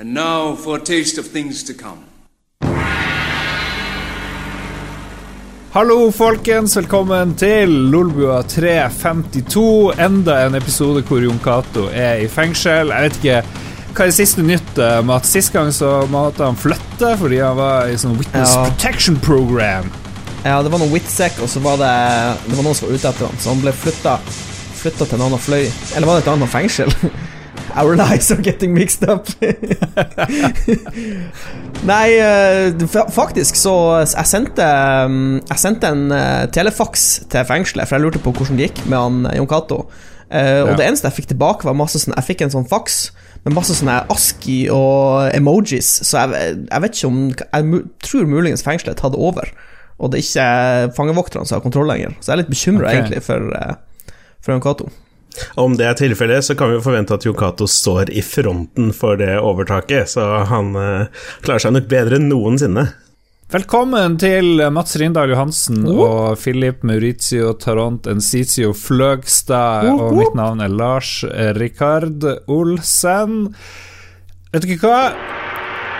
And now for a taste of things to come. Hallo, folkens. Velkommen til Lolbua 352. Enda en episode hvor Jon Cato er i fengsel. Jeg vet ikke hva er siste nytt eh, med at Sist gang så måtte han flytte fordi han var i sånn Witness Ja. Protection Program. Ja, det var noe Witzek, og så var det Det var noen som var ute etter ham, så han ble Flytta til en annen fløy. Eller var det et annet fengsel? Our lives are getting mixed up. Nei, eh, faktisk så Jeg sendte mm, Jeg sendte en telefaks telefax til fengselet, for jeg lurte på hvordan det gikk med han eh, Jon Cato. Eh, og det eneste jeg fikk tilbake, var masse sånn Jeg fikk en sånn faks med masse sånne ASKI og emojis, så jeg, jeg vet ikke om Jeg tror muligens fengselet hadde over, og det er ikke fangevokterne som har kontroll lenger. Så jeg er litt bekymra okay. egentlig for, eh, for Jon Cato. Om det er tilfellet, så kan vi jo forvente at Yokato står i fronten for det overtaket, så han eh, klarer seg nok bedre enn noensinne. Velkommen til Mats Rindal Johansen og Philip Maurizio Taront Encitio Fløgstad. Og mitt navn er Lars Rikard Olsen. Vet du ikke hva?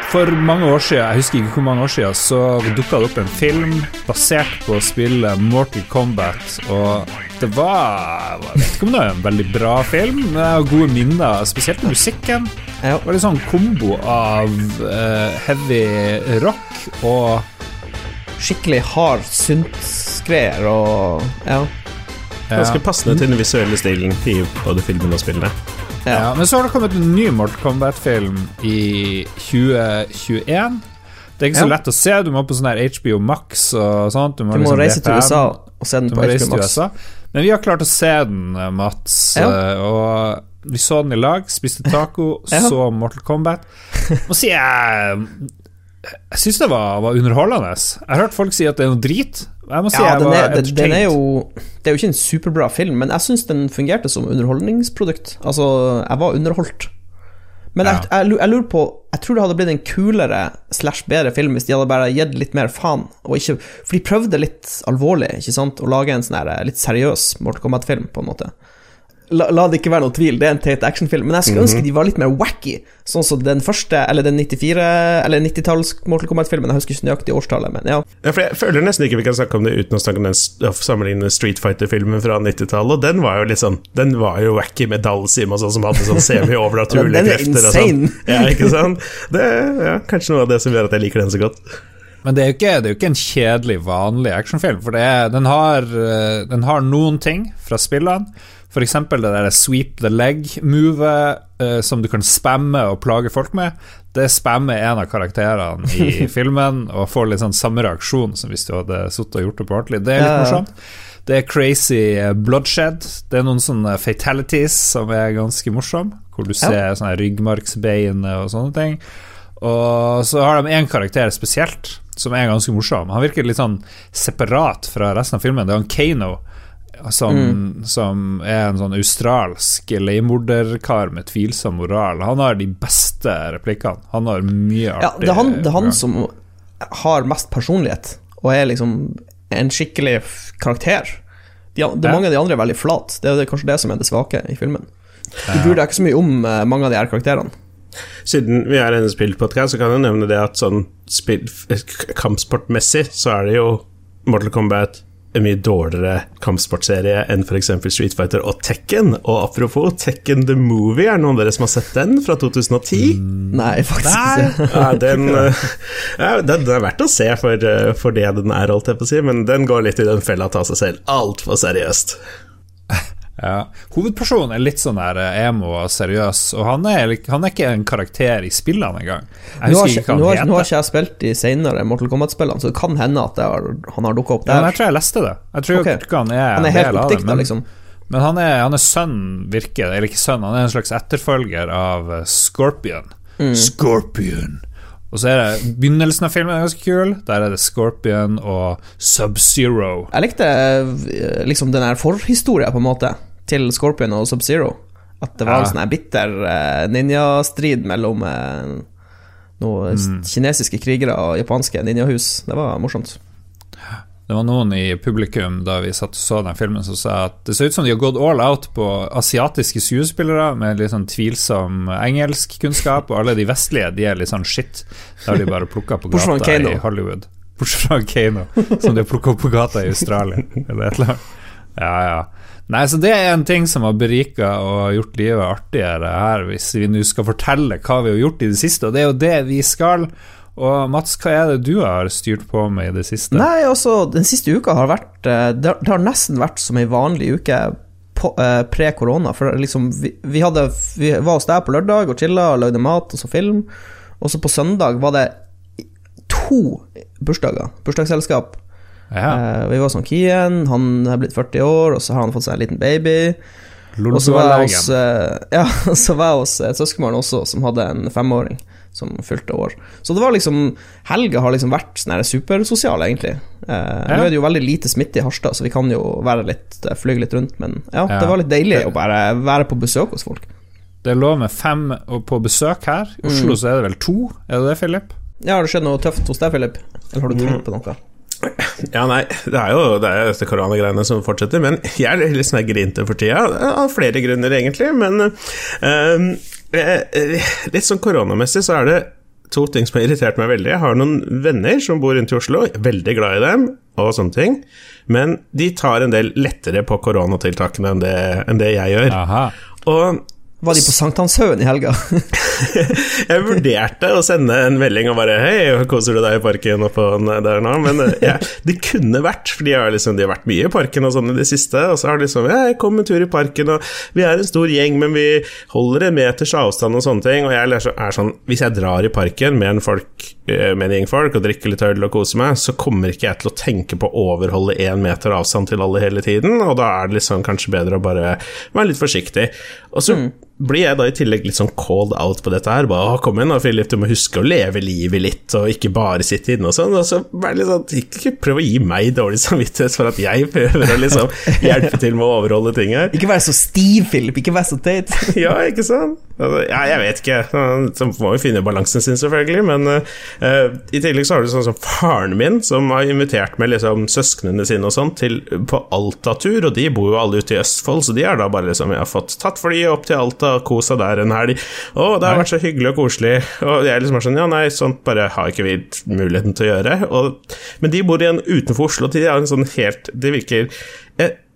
For mange år siden, jeg husker ikke hvor mange år siden, så dukka det opp en film basert på spillet Mortal Kombat, og det var Jeg vet ikke om det er en veldig bra film, men jeg har gode minner, spesielt musikken. Det var litt sånn kombo av uh, heavy rock og Skikkelig hard synthgreier og Ja. Ganske passende til den visuelle stilen i både filmen og spillene. Ja, men så har det kommet en ny Mortal Kombat-film i 2021. Det er ikke så lett å se. Du må på sånn her HBO Max og sånt. Du må, Du må liksom reise til USA og se den på HBO Max. USA. Men vi har klart å se den, eh, Mats. Ja. eh, Og vi så den i lag, spiste taco, Ja. så Mortal Kombat. Må si jeg Jeg syns det var, var underholdende. Jeg har hørt folk si at det er noe drit. Jeg må si Ja, jeg den var er, den, den er jo Det er jo ikke en superbra film, men jeg syns den fungerte som underholdningsprodukt. Altså, jeg var underholdt. Men Ja. jeg, jeg, jeg lurer på Jeg tror det hadde blitt en kulere slash bedre film hvis de hadde bare gitt litt mer faen. Ikke, for de prøvde litt alvorlig ikke sant å lage en sånn her litt seriøs Mortal Kombat-film, på en måte. La, la det ikke være noe tvil, det er en teit actionfilm, men jeg skulle ønske de var litt mer wacky, sånn som den første, eller den 94 Eller 90-talls Mortal Kombat-filmen, jeg husker ikke nøyaktig årstallet, men ja. Ja, for jeg føler nesten ikke vi kan snakke om det uten å snakke om den sammenlignende Street Fighter-filmen fra 90-tallet, og den var jo litt sånn Den var jo wacky med Dalsim og sånn, som hadde sånn semi-overnaturlige er krefter og sånn. insane. Ja, ikke sant? Det er ja, kanskje noe av det som gjør at jeg liker den så godt. Men det er ikke, det er jo ikke en kjedelig, vanlig actionfilm. For det er, den, har, eh, den har noen ting fra spillene. Eksempel det der sweep the leg-movet uh, som du kan spamme og plage folk med. Det spammer en av karakterene i filmen og får litt sånn samme reaksjon som hvis du hadde sittet og gjort det på ordentlig. Det er litt Ja, ja. morsomt. Det er crazy eh, bloodshed. Det er noen sånne fatalities som er ganske morsomme, hvor du ser sånne ryggmargsbein og sånne ting. Og så har de én karakter spesielt, som er ganske morsom. Han virker litt sånn separat fra resten av filmen. Det er han Kano, som, Mm. som er en sånn australsk leiemorderkar med tvilsom moral. Han har de beste replikkene. Han har mye artig Ja, det er han, det er han som har mest personlighet, og er liksom en skikkelig karakter. De, de, Ja. mange av de andre er veldig flate. Det er kanskje det som er det svake i filmen. Du bryr deg ikke så mye om eh, mange av de her karakterene. Siden vi er en spillpodkast, så kan jeg nevne det at sånn kampsportmessig så er det jo Mortal Kombat en mye dårligere kampsportserie enn f.eks. Street Fighter og Tekken. Og apropos Tekken the Movie, er det noen av dere som har sett den fra 2010? Nei, faktisk ikke. Ja, den, ja, den den er verdt å se for, eh, for det den er, holdt jeg på å si, men den går litt i den fella å ta seg selv altfor seriøst. Ja. Hovedpersonen er litt sånn der eh, emo og seriøs, og han er, han er ikke en karakter i spillene engang. Jeg Nå har, husker ikke, ikke nå, har, han nå har ikke jeg spilt de senere Mortal Kombat-spillene, så det kan hende at har, han har dukka opp Ja, men jeg tror jeg leste det. Jeg tror okay. ikke han er, Han er helt oppdikta, liksom. Men han er, han er sønn, virker. Eller ikke sønn, han er en slags etterfølger av eh, Scorpion. Mm. Scorpion. Og så er det begynnelsen av filmen er ganske kul. Der er det Scorpion og Sub-Zero. Jeg likte eh, liksom den her forhistoria, på en måte, til Scorpion og Sub-Zero. At det var Ja. en sånn bitter uh, ninjastrid mellom uh, noen Mm. kinesiske krigere og japanske ninjahus. Det var morsomt. Det var noen i publikum da vi satt og så den filmen som sa at det ser ut som de har gått all out på asiatiske skuespillere med litt sånn tvilsom engelskkunnskap, og alle de vestlige de er litt sånn shit. Da har de bare plukka på gata i Hollywood. Bortsett fra Kano, som de har plukka opp på gata i Australia, eller et eller annet. Ja, ja. Nei, så det er en ting som har berika og gjort livet artigere her, hvis vi nå skal fortelle hva vi har gjort i det siste, og det er jo det vi skal. Og Mats, hva er det du har styrt på med i det siste? Nei, altså, den siste uka har vært eh, Det har- nesten vært som ei vanlig uke eh, pre-korona. For liksom, vi, vi, hadde, vi var hos deg på lørdag og chilla og lagde mat og så film. Og så på søndag var det to bursdager. Bursdagsselskap. Ja, Uh, vi var som Kien, han er blitt 40 år, og så har han fått seg en liten baby. Og så var jeg hos, eh, ja, så var jeg hos et søskenbarn også, som hadde en femåring som fylte år. Så det var liksom Helga har liksom vært sånn supersosial, egentlig. Eh, Nå er det jo veldig lite smitte i Harstad, så vi kan jo være litt fly flyge litt rundt, men ja, Ja. det var litt deilig å bare være på besøk hos folk. Det er lov med fem på besøk her. I Oslo så er det vel to, er det det, Philip? Ja, Har det skjedd noe tøft hos deg, Philip? Eller har du tenkt på noe? Ja, nei, det er jo det er koronagreiene som fortsetter, men jeg er litt sånn grinte for tida. Av flere grunner, egentlig, men uh, litt sånn koronamessig så er det to ting som har irritert meg veldig. Jeg har noen venner som bor rundt i Oslo, veldig glad i dem og sånne ting, men de tar en del lettere på koronatiltakene enn det, enn det jeg gjør. Aha. Var de på Sankthanshaugen i helga? jeg vurderte å sende en melding og bare Hei, koser du deg i parken oppå der nå? Men eh, ja, det kunne vært, for de har, liksom, de har vært mye i parken og sånn i det siste. Og så har de liksom Ja, jeg kom en tur i parken, og vi er en stor gjeng, men vi holder en meters avstand og sånne ting. Og jeg er sånn Hvis jeg drar i parken med en, folk, eh, med en gjeng folk og drikker litt øl og koser meg, så kommer ikke jeg til å tenke på å overholde én meter avstand til alle hele tiden, og da er det liksom kanskje bedre å bare være litt forsiktig. Og så blir jeg da i tillegg litt sånn called out på dette her. Bare, «Å, kom igjen da, Philip, du må huske å leve livet litt, og ikke bare sitte inne og sånn. Og så bare litt sånn, ikke prøv å gi meg dårlig samvittighet for at jeg prøver å liksom hjelpe til med å overholde ting her. Ikke vær så stiv, Philip. Ikke vær så teit. Ja, ikke sant? Ja, jeg vet ikke. Så må jo finne balansen sin, selvfølgelig. Men uh, i tillegg så har du sånn som faren min, som har invitert med liksom søsknene sine og sånn til på Alta-tur, og de bor jo alle ute i Østfold, så de har da bare liksom Jeg har fått tatt flyet opp til Alta og kosa der en helg. Å, det har vært så hyggelig og koselig. Og jeg liksom er sånn Ja, nei, sånt bare har ikke vi muligheten til å gjøre. Og, men de bor igjen utenfor Oslo, og de har en sånn helt Det virker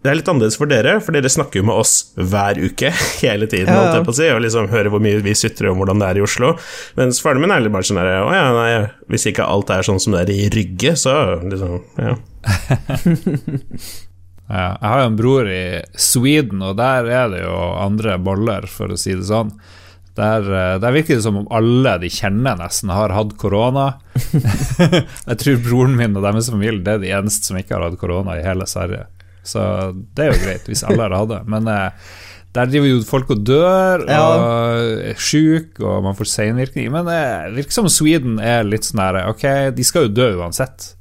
det er litt annerledes for dere, for dere snakker jo med oss hver uke, hele tiden, Ja, holdt jeg på å si, og liksom hører hvor mye vi sutrer om hvordan det er i Oslo. Mens faren min er litt bare sånn der Å ja, nei, hvis ikke alt er sånn som det er i Rygge, så liksom Ja. Ja, jeg har jo en bror i Sweden, og der er det jo andre boller, for å si det sånn. Der, eh, der virker det som om alle de kjenner, nesten har hatt korona. jeg tror broren min og deres familie det er de eneste som ikke har hatt korona i hele Sverige. Så det er jo greit, hvis alle har hatt det. Men eh, der driver jo folk og dør Ja. og er sjuke, og man får seinvirkning. Men eh, det virker som Sweden er litt sånn her Ok, de skal jo dø uansett.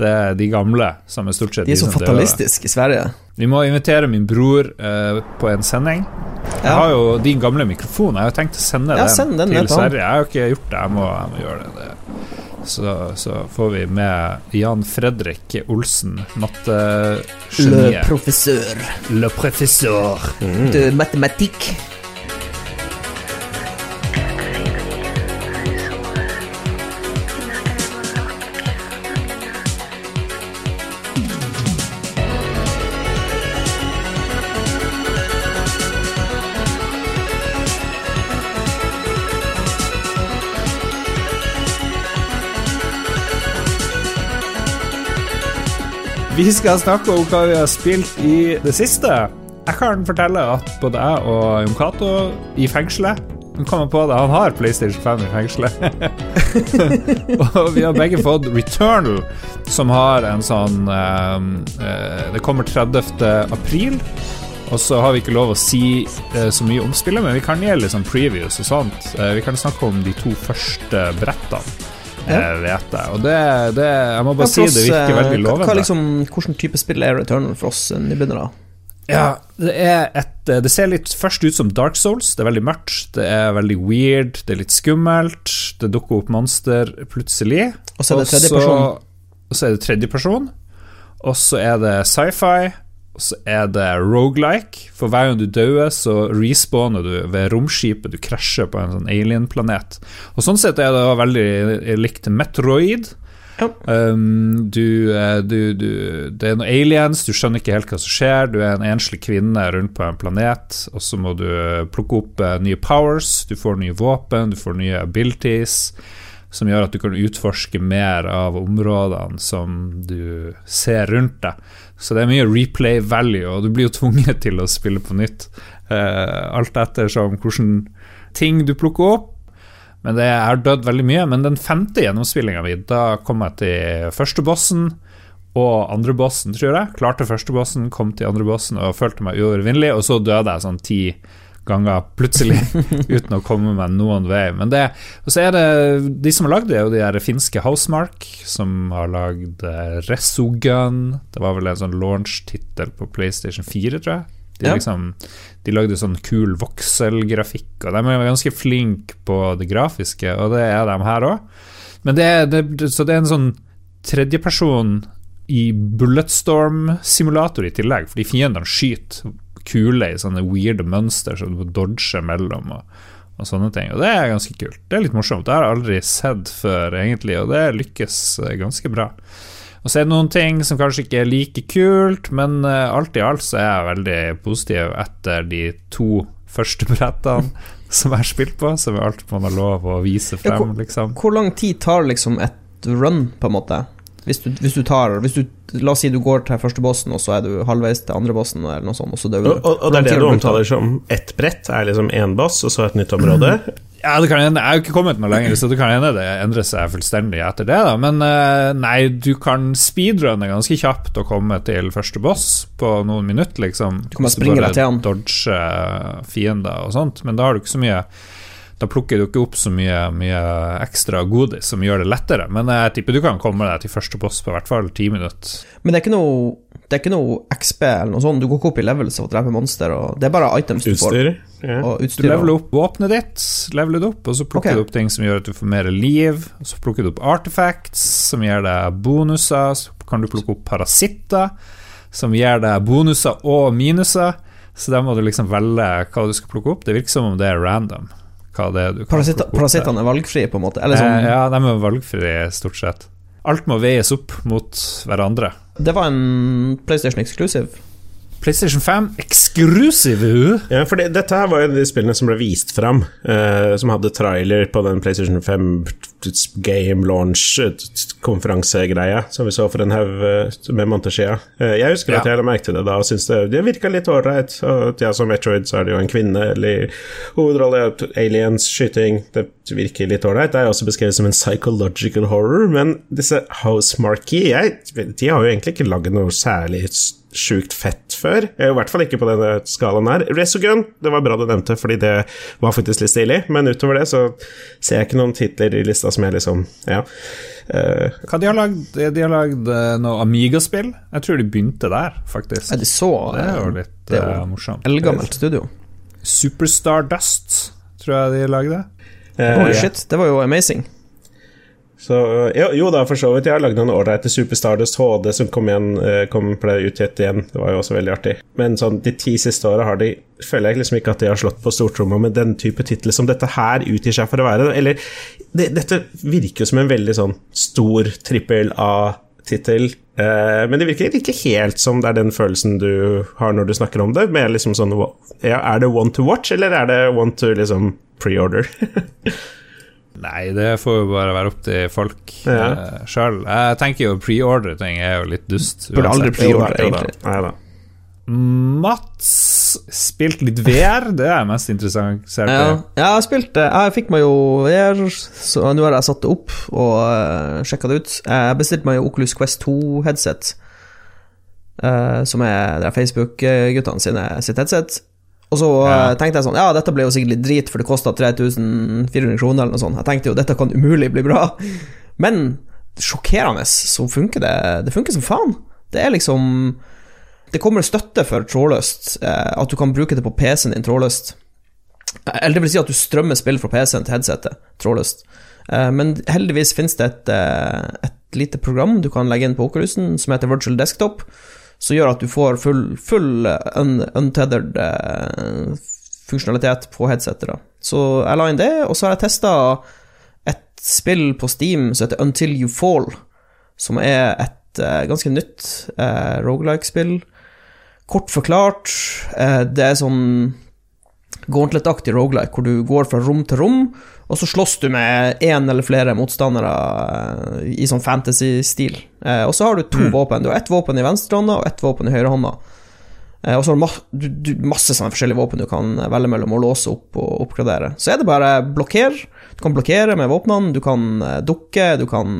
Det er de gamle som er stort sett De er så fatalistiske i Sverige. Vi må invitere min bror eh, på en sending. Jeg Ja. har jo din gamle mikrofon. Jeg har tenkt å sende Ja, den, send den til. Sverige. Jeg har jo ikke gjort det. Jeg må, jeg må gjøre det. det. Så, så får vi med Jan Fredrik Olsen, Le professeur Le professeur. de matematikk. Vi skal snakke om hva vi har spilt i det siste. Jeg kan fortelle at både jeg og Jon Cato i fengselet Han kommer på det, han har PlayStation 5 i fengselet. og vi har begge fått Returnal, som har en sånn eh, Det kommer 30. april. Og så har vi ikke lov å si eh, så mye om spillet, men vi kan gjelde litt sånn previews og sånt. Eh, vi kan snakke om de to første brettene, eh, vet jeg. Og det, det Jeg må bare Ja, si det virker eh, veldig lovende. Hva liksom, Hvilken type spill er Returnal for oss nybegynnere? Ja, det er et Det ser litt først ut som Dark Souls. Det er veldig mørkt, det er veldig weird, det er litt skummelt. Det dukker opp monster plutselig. Og så er det tredjeperson. Og så er det tredjeperson. Og så er det sci-fi. Så er det rogelike. For hver gang du dauer, så respawner du ved romskipet du krasjer på en sånn alien-planet. Og sånn sett er det veldig likt Metroid. Ja. Um, du, eh, du, du, det er noen aliens, du skjønner ikke helt hva som skjer. Du er en enslig kvinne rundt på en planet, og så må du eh, plukke opp eh, nye powers. Du får nye våpen, du får nye abilities, som gjør at du kan utforske mer av områdene som du ser rundt deg. Så det er mye replay value, og du blir jo tvunget til å spille på nytt. Uh, alt ettersom hvilke ting du plukker opp. Men det er dødd veldig mye. Men den femte gjennomspillinga mi, da kom jeg til første bossen og andre bossen, tror jeg. Klarte første bossen, kom til andre bossen og følte meg uovervinnelig, og så døde jeg sånn ti ganger plutselig uten å komme meg noen vei. Men det, og så er det De som har lagd det, er jo de der finske Housemark, som har lagd Resogun. Det var vel en sånn launch-tittel på PlayStation 4, tror jeg. De, Ja. liksom, de lagde sånn kul vokselgrafikk, og de er ganske flinke på det grafiske, og det er de her òg. Men det er, det, så det er en sånn tredjeperson i Bulletstorm-simulator i tillegg, fordi fiendene skyter kuler i sånne weirde mønster som du må dodge mellom. og og sånne ting, og Det er ganske kult. Det er litt morsomt. Det har jeg aldri sett før, egentlig, og det lykkes eh, ganske bra. Og så er det noen ting som kanskje ikke er like kult, men eh, alt i alt så er jeg veldig positiv etter de to første brettene som jeg har spilt på, som er alt man har lov å vise frem, liksom. Hvor lang tid tar liksom et run, på en måte? Hvis du, hvis du tar hvis du, La oss si du går til første bossen, og så er du halvveis til andre bossen, eller noe sånt, og så dør du. Og, og, og det er det du omtaler som ett brett, er liksom én boss, og så et nytt område. Ja, det kan hende. Jeg har jo ikke kommet noe lenger, så det kan hende det endrer seg fullstendig etter det. da Men eh, nei, du kan speedrunne ganske kjapt og komme til første boss på noen minutter, liksom. Du kan bare springe deg til han. Dodge fiender og sånt, men da har du ikke så mye Da plukker du ikke opp så mye, mye ekstra godis som gjør det lettere. Men jeg tipper du kan komme deg til første boss på i hvert fall ti minutter. Men det er ikke noe Det er ikke noe XP eller noe sånt. Du går ikke opp i levels av å drepe monster, og det er bare items du får. Ja. Og Du leveler opp våpenet ditt, leveler det opp, og så plukker okay. du opp ting som gjør at du får mer liv. Og så plukker du opp artifacts, som gir deg bonuser. Så kan du plukke opp parasitter, som gir deg bonuser og minuser. Så der må du liksom velge hva du skal plukke opp. Det virker som om det er random. Hva det er du kan parasittene er valgfrie, på en måte. Eller Eh, sånn Ja, de er valgfrie, stort sett. Alt må veies opp mot hverandre. Det var en PlayStation Exclusive. PlayStation 5 exclusive! Ja, for det, dette her var jo de spillene som ble vist fram, eh, som hadde trailer på den PlayStation 5 game launch-konferansegreia som vi så for en haug eh, med måneder siden. Eh, jeg husker at Ja. jeg la merke til det da og syntes det, det virka litt ålreit. Ja, som Metroid så er det jo en kvinne eller hovedrolle, aliens, skyting Det virker litt ålreit. Det er også beskrevet som en psychological horror, men disse Housemarkey, De har jo egentlig ikke lagd noe særlig sjukt fett før. Eh, I hvert fall ikke på denne skalaen her. Resogun, det var bra du nevnte, fordi det var faktisk litt stilig, men utover det så ser jeg ikke noen titler i lista som jeg liksom Ja. Uh, Hva de har lagd? De har lagd eh, noe Amiga-spill. Jeg tror de begynte der, faktisk. Er de så Det er jo litt det er jo morsomt. eldgammelt studio? Superstar Dust, tror jeg de lagde. Uh, oh, shit, det var jo amazing. Så jo, jo da, for så vidt. Jeg har lagd noen ålreite Superstardust HD som kom, igjen, eh, kom ble utgitt igjen. Det var jo også veldig artig. Men sånn, de ti siste åra har de føler jeg liksom ikke at de har slått på stortromma med den type titler som dette her utgir seg for å være. Eller det, dette virker jo som en veldig sånn stor trippel A-tittel. Eh, men det virker ikke helt som det er den følelsen du har når du snakker om det. Mer liksom sånn Er det one to watch, eller er det one to liksom pre-order? Nei, det får jo bare være opp til folk Ja. uh, sjøl. Jeg tenker jo pre-order-ting er jo litt dust. Burde aldri uansett. da, jo da. egentlig. Nei da. Mats spilte litt VR, det er mest interessant. Ja, ja, jeg spilte Jeg fikk meg jo VR, så nå har jeg satt det opp og uh, sjekka det ut. Jeg bestilte meg jo Oculus Quest 2-headset, som er er Facebook-guttene sitt headset. Og så eh, Ja. tenkte jeg sånn Ja, dette ble jo sikkert litt drit, for det kosta 3400 kroner eller noe sånt. Jeg tenkte jo dette kan umulig bli bra. Men sjokkerende så funker det. Det funker som faen. Det er liksom Det kommer støtte for trådløst, eh, at du kan bruke det på PC-en din trådløst. Eller det vil si at du strømmer spill fra PC-en til headsetet trådløst. Eh, Men heldigvis finnes det et, et lite program du kan legge inn på Oculusen, som heter Virtual Desktop, som gjør at du får full, full eh, un, untethered uh, funksjonalitet på headsetet. Da. Så jeg la inn det, og så har jeg testa et spill på Steam som heter Until You Fall, som er et uh, ganske nytt uh, rogelike-spill. Kort forklart, uh, det er sånn gauntlet-aktig rogelike, hvor du går fra rom til rom, og så slåss du med én eller flere motstandere eh, i sånn fantasy-stil. Eh, og så har du to våpen. Du har ett våpen i venstrehånda og ett våpen i høyrehånda. Eh, og så har du, ma du, du masse sånne forskjellige våpen du kan velge mellom å låse opp og oppgradere. Så er det bare blokker. Du kan blokkere med våpnene, du kan dukke, du kan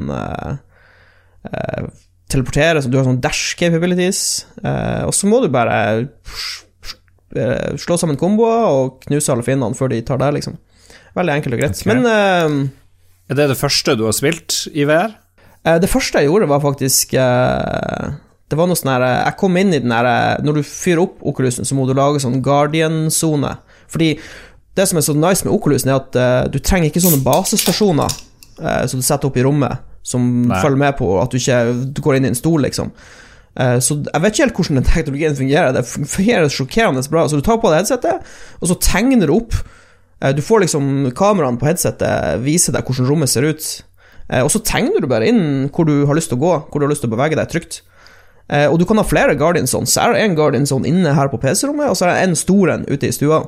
teleportere, så du har sånn dash capabilities. Og så må du bare eh, slå sammen komboer og knuse alle fiendene før de tar deg, liksom. Veldig enkelt og greit. Okay. Men eh, Er det det første du har spilt i VR? Eh, Det første jeg gjorde, var faktisk eh, Det var noe sånn her Jeg kom inn i den her eh, Når du fyrer opp Oculusen, så må du lage sånn Guardian-sone. Fordi det som er så nice med Oculusen, er at eh, du trenger ikke sånne basestasjoner eh, som du setter opp i rommet, som Nei. følger med på at du ikke du går inn i en stol, liksom. Eh, Så jeg vet ikke helt hvordan den teknologien fungerer. Det fungerer sjokkerende bra. Så du tar på deg headsetet, og så tegner du opp. Eh, Du får liksom kameraene på headsetet vise deg hvordan rommet ser ut. Eh, Og så tegner du bare inn hvor du har lyst til å gå, hvor du har lyst til å bevege deg trygt. Og du kan ha flere Guardianson. Så er det en Guardianson inne her på PC-rommet, og så er det en stor en ute i stua.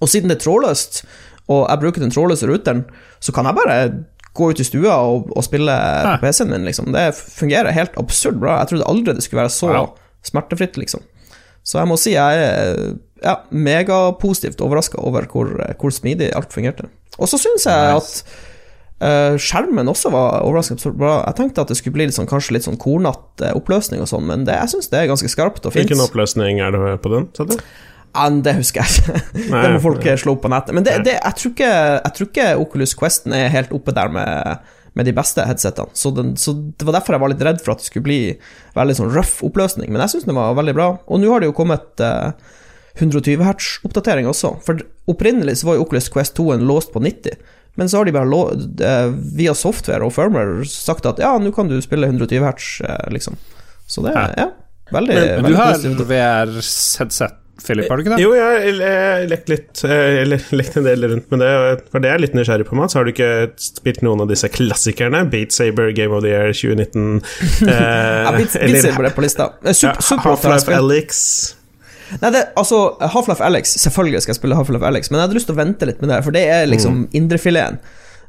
Og siden det er trådløst, og jeg bruker den trådløse ruteren, så kan jeg bare gå ut i stua og, og spille på PC-en min, liksom. Det fungerer helt absurd bra. Jeg trodde aldri det skulle være så Wow. smertefritt, liksom. Så jeg må si jeg er ja, megapositivt overraska over hvor, hvor smidig alt fungerte. Og så syns jeg Nice. at uh, skjermen også var overraskende bra. Jeg tenkte at det skulle bli litt sånn, kanskje litt sånn kornete oppløsning og sånn, men det, jeg syns det er ganske skarpt og fint. Hvilken oppløsning er det på den? sa du? Det husker jeg ikke. Det må folk nei. slå opp på nettet. Men det, det, jeg, tror ikke, jeg tror ikke Oculus Questen er helt oppe der med, med de beste headsetene. Så, den, så det var derfor jeg var litt redd for at det skulle bli veldig sånn røff oppløsning. Men jeg syns den var veldig bra. Og nå har det jo kommet uh, 120 hertz-oppdatering også. For opprinnelig så var jo Oculus Quest 2 en låst på 90. Men så har de bare eh, via software og firmware sagt at ja, nå kan du spille 120 hertz, eh, liksom. Så det Ja. ja, veldig, Men du har. VR-headset, Philip, har du ikke det? Jo, jeg har lekt litt eh, Eller lekt en del rundt med det, for det er jeg litt nysgjerrig på, Mats. Har du ikke spilt noen av disse klassikerne? Beat Saber, Game of the Year 2019 eh, Ja, Beat Beat Saber er på lista. Eh, ja, Half-Life Alex. Nei, det, altså, Half-Life Alex, selvfølgelig skal jeg spille Half-Life Alex, men jeg hadde lyst til å vente litt med det, for det er liksom indrefileten.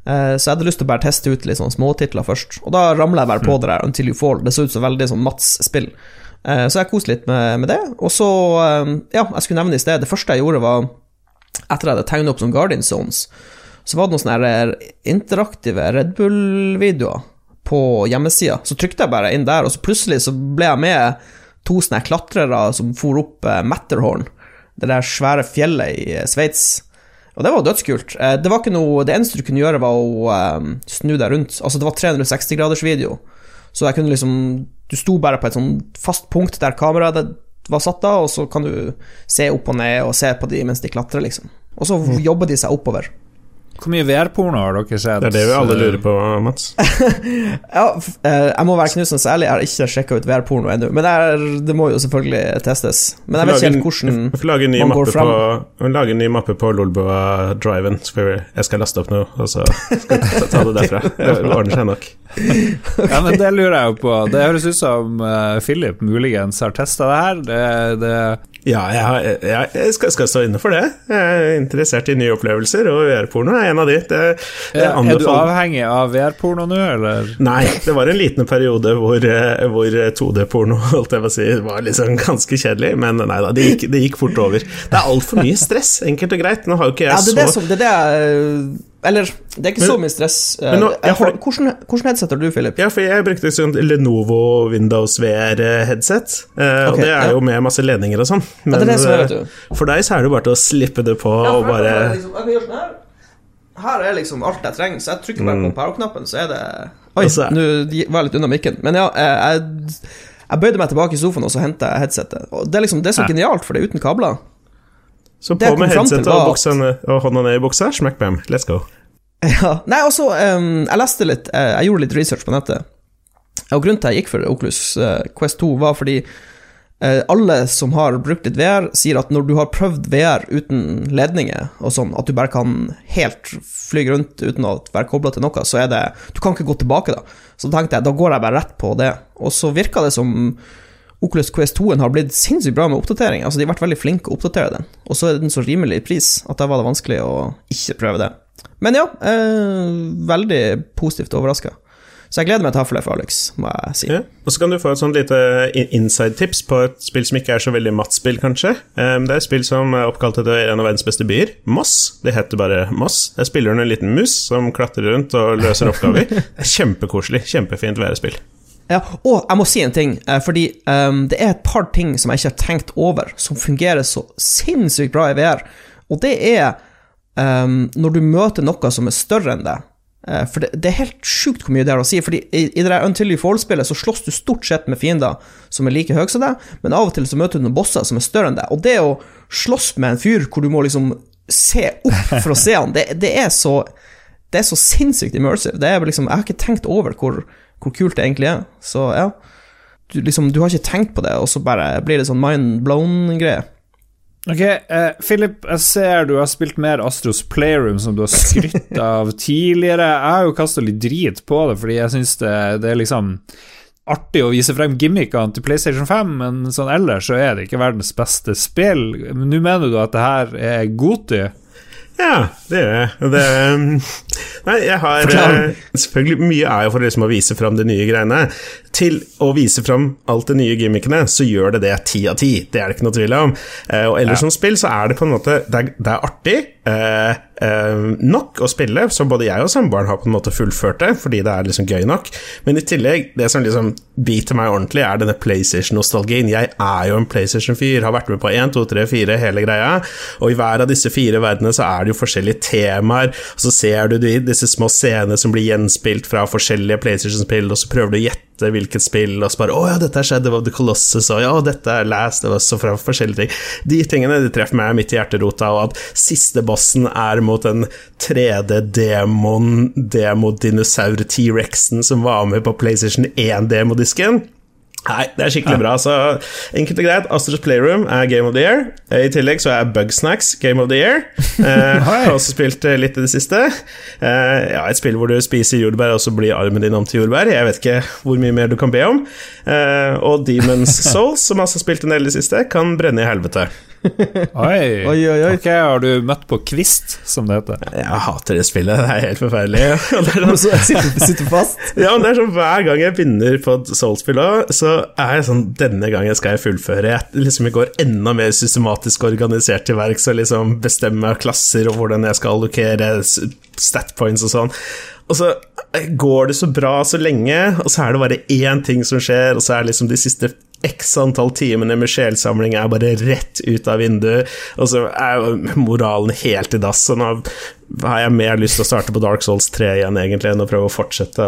Uh, så jeg hadde lyst til å bare teste ut litt sånn småtitler først. Og da ramler jeg bare på det der Until You Fall. Det så ut som veldig sånn Mats-spill. Eh, så jeg koste litt med, med det. Og så, eh, ja, jeg skulle nevne i sted, det første jeg gjorde, var etter jeg hadde tegnet opp som Guardian Zones, så var det noen sånne interaktive Red Bull-videoer på hjemmesida. Så trykte jeg bare inn der, og så plutselig så ble jeg med to sånne klatrere som for opp eh, Matterhorn, det der svære fjellet i eh, Sveits. Og det var dødskult. Eh, Det var ikke noe Det eneste du kunne gjøre, var å eh, snu deg rundt. Altså, det var 360-graders video, så jeg kunne liksom Du sto bare på et sånn fast punkt der kameraet var satt av, og så kan du se opp og ned og se på de mens de klatrer, liksom. Og så jobber de seg oppover. Hvor mye VR-porno har dere sett? Det er det vi alle lurer på, Mats. Ja, f- eh, jeg må være knusende ærlig, jeg har ikke sjekka ut VR-porno ennå, men det, er, det må jo selvfølgelig testes. Men jeg vet ikke helt hvordan lage man går fram. på, lage en ny mappe på Lolbua Driven. Så jeg skal laste opp nå, og så skal ta det derfra. Det ordner seg nok. Ja, men Det lurer jeg jo på. Det høres ut som eh, Philip muligens har testa det her. Det, det, Ja, jeg, jeg, jeg skal, skal stå inne for det. Jeg er interessert i nye opplevelser, og VR-porno er en av de. Det, det er, er du avhengig av VR-porno nå, eller? Nei, det var en liten periode hvor, eh, hvor 2D-porno holdt jeg på å si, var liksom ganske kjedelig, men nei da, det gikk, det gikk fort over. Det er altfor mye stress, enkelt og greit. Nå har jo ikke jeg Ja, det er det så som Det er det jeg Eller, det er ikke Men- så mye stress. eh, men nå- jeg for- har, hvordan, hvordan headset har du, Philip? Ja, for jeg brukte sånn Lenovo Windows VR-headset, og Ok, det er ja. jo med masse ledninger og sånn. Ja, det det er, vet eh, du. for deg så er det jo bare til å slippe det på og bare liksom, sånn her. Her er liksom alt jeg trenger, så jeg trykker bare på power-knappen, så er det Oi, altså, nå var jeg litt unna mikken. Men ja, eh, jeg, jeg bøyde meg tilbake i sofaen, og så henta jeg headsetet. Og det er liksom Det er så Ja. genialt, for det er uten kabler. Så på med headsetet og, ned- og hånda ned i buksa, smack bam, let's go. Ja. Nei, altså, um, jeg leste litt eh, Jeg gjorde litt research på nettet. Og grunnen til at jeg gikk for Oculus uh, Quest 2, var fordi uh, alle som har brukt litt VR, sier at når du har prøvd VR uten ledninger og sånn, at du bare kan helt fly rundt uten å være kobla til noe, så er det Du kan ikke gå tilbake, da. Så tenkte jeg, da går jeg bare rett på det. Og så virka det som Oculus Quest 2 har blitt sinnssykt bra med oppdatering. Altså, de har vært veldig flinke å oppdatere den. Og så er den så rimelig i pris at da var det vanskelig å ikke prøve det. Men ja, eh, veldig positivt overraska. Så jeg gleder meg til å ha flere for Alex, må jeg si. Ja. Og så kan du få et sånt lite inside-tips på et spill som ikke er så veldig mattspill, kanskje. Um, det er et spill som er oppkalt etter en av verdens beste byer, Moss. Det heter bare Moss. Der spiller du en liten mus som klatrer rundt og løser oppgaver. Er kjempekoselig. Kjempefint værespill. Ja, og jeg må si en ting, eh, fordi um, det er et par ting som jeg ikke har tenkt over, som fungerer så sinnssykt bra i VR, og det er um, når du møter noe som er større enn deg. Eh, for det, det er helt sjukt hvor mye det har å si, fordi i, i det Until You Fall-spillet så slåss du stort sett med fiender som er like høye som deg, men av og til så møter du noen bosser som er større enn deg, og det å slåss med en fyr hvor du må liksom se opp for å se han, det, det er så det er så sinnssykt immersive. Det er liksom, jeg har ikke tenkt over hvor, hvor kult det egentlig er. Så ja, du, liksom, du har ikke tenkt på det, og så bare blir det sånn mind blown-greie. Ok, eh, Philip, jeg ser du har spilt mer Astros Playroom, som du har skrytt av tidligere. Jeg har jo kasta litt drit på det, fordi jeg syns det, det er liksom artig å vise frem gimmickene til PlayStation 5, men sånn ellers så er det ikke verdens beste spill. Nå mener du at det her er Goti? Ja, det gjør jeg. Det, um, nei, jeg har eh, Selvfølgelig, mye er jo for liksom å vise fram de nye greiene. Til å vise fram alt de nye gimmickene, så gjør det det ti av ti. Det er det ikke noe tvil om. Eh, og ellers som spill så er det på en måte Det er, det er artig. Eh, eh, nok å spille, som både jeg og samboeren har på en måte fullført det, fordi det er liksom gøy nok. Men i tillegg, det som liksom biter meg ordentlig, er denne PlayStation-nostalgien. Jeg er jo en PlayStation-fyr, har vært med på 1, 2, 3, 4, hele greia. Og i hver av disse fire verdenene så er det jo forskjellige temaer, og så ser du disse små scenene som blir gjenspilt fra forskjellige PlayStation-spill, og så prøver du å gjette hvilket spill, og så bare 'Å ja, dette er Shadow of the Colossus', og 'ja, dette er Last of Us', og fra forskjellige ting. De tingene de treffer meg midt i hjerterota, og at siste bossen er mot en 3D-demon, demodinosaur T-rexen som var med på PlayStation 1-demodisken. Nei, det er skikkelig bra. Så enkelt og greit, Astros Playroom er Game of the Year. I tillegg så er Bugsnacks Game of the Year. Eh, har også spilt eh, litt i det siste. Eh, ja, et spill hvor du spiser jordbær, og så blir armen din om til jordbær. Jeg vet ikke hvor mye mer du kan be om. Eh, og Demons Souls, som også har spilt en del i det siste, kan brenne i helvete. Oi. Oi, oi, oi. Okay, har du møtt på Kvist, som det heter? Jeg hater det spillet, det er helt forferdelig. Er så sitter sitter fast. Ja, men det er sånn Hver gang jeg begynner på et Souls-spill, så er jeg sånn Denne gangen skal jeg fullføre. Jeg liksom jeg går enda mer systematisk organisert til verks og liksom bestemmer klasser og hvordan jeg skal allokere statpoints stat points og sånn. Og så går det så bra så lenge, og så er det bare én ting som skjer, og så er det liksom de siste x antall timene med sjelsamling er bare rett ut av vinduet, og så er moralen helt i dass. Så nå har jeg mer lyst til å starte på Dark Souls 3 igjen, egentlig, enn å prøve å fortsette.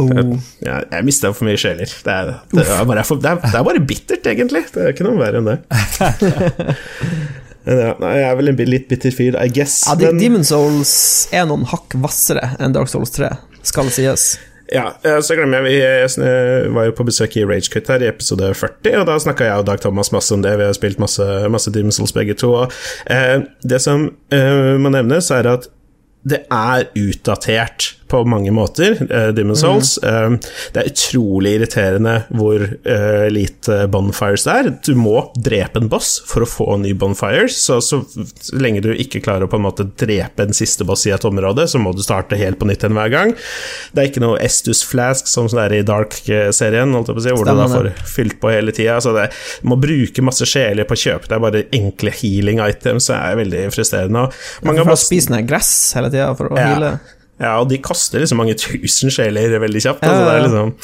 Oh. jeg, jeg mista for mye sjeler. Det er, det, er bare, det, er, det er bare bittert, egentlig. Det er ikke noe verre enn det. Ja, jeg er vel en litt bitter fyr, I guess. Ja, Demon's Demon Souls er noen hakk hvassere enn Dark Souls 3, skal det sies. Ja, eh, så glemmer jeg Vi eh, var jo på besøk i Ragequit her i episode 40, og da snakka jeg og Dag Thomas masse om det. Vi har spilt masse, masse Demon's begge to. Og, eh, det som eh, må nevnes, er at det er utdatert på mange måter, uh, Demon's Souls. Eh, det er utrolig irriterende hvor eh, lite bonfires det er. Du må drepe en boss for å få ny bonfires, så så lenge du ikke klarer å på en måte drepe en siste boss i et område, så må du starte helt på nytt igjen hver gang. Det er ikke noe Estus Flask som det er i Dark-serien, holdt jeg på å si, hvor du da får fylt på hele tida. Så det, du må bruke masse sjeler på å kjøpe er bare enkle healing items, det er veldig frustrerende. Og mange For å spise ned gress hele tida for å Ja. heale. Ja, og de kaster liksom mange tusen sjeler veldig kjapt. Altså, det ja, ja. liksom,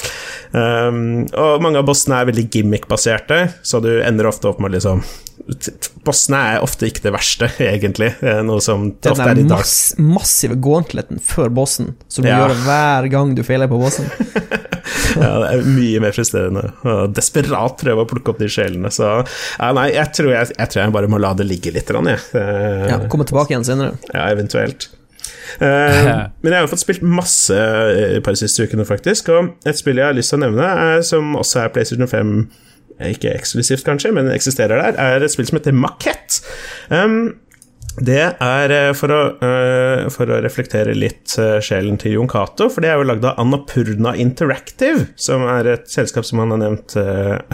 um, og mange av bossene er veldig gimmick-baserte, så du ender ofte opp med liksom Bossene er ofte ikke det verste, egentlig. Eh, Noe som Den ofte er i dag. Den massive gauntleten før bossen, som du gjør hver gang du feiler på bossen. Ja, det er mye mer frustrerende. Desperat prøve å plukke opp de sjelene. Så ja, nei, jeg tror jeg, jeg tror jeg bare må la det ligge litt, grann, jeg. Ja, Komme tilbake igjen senere. Ja, eventuelt. Eh, men jeg har fått spilt masse i par siste ukene, faktisk. Og et spill jeg har lyst til å nevne, er, som også er PlayStation 5 eh, ikke eksklusivt, kanskje, men eksisterer der, er et spill som heter Makett. Um, det er eh, for å, uh, for å reflektere litt uh, sjelen til Jon Cato, for det er jo lagd av Annapurna Interactive, som er et selskap som han har nevnt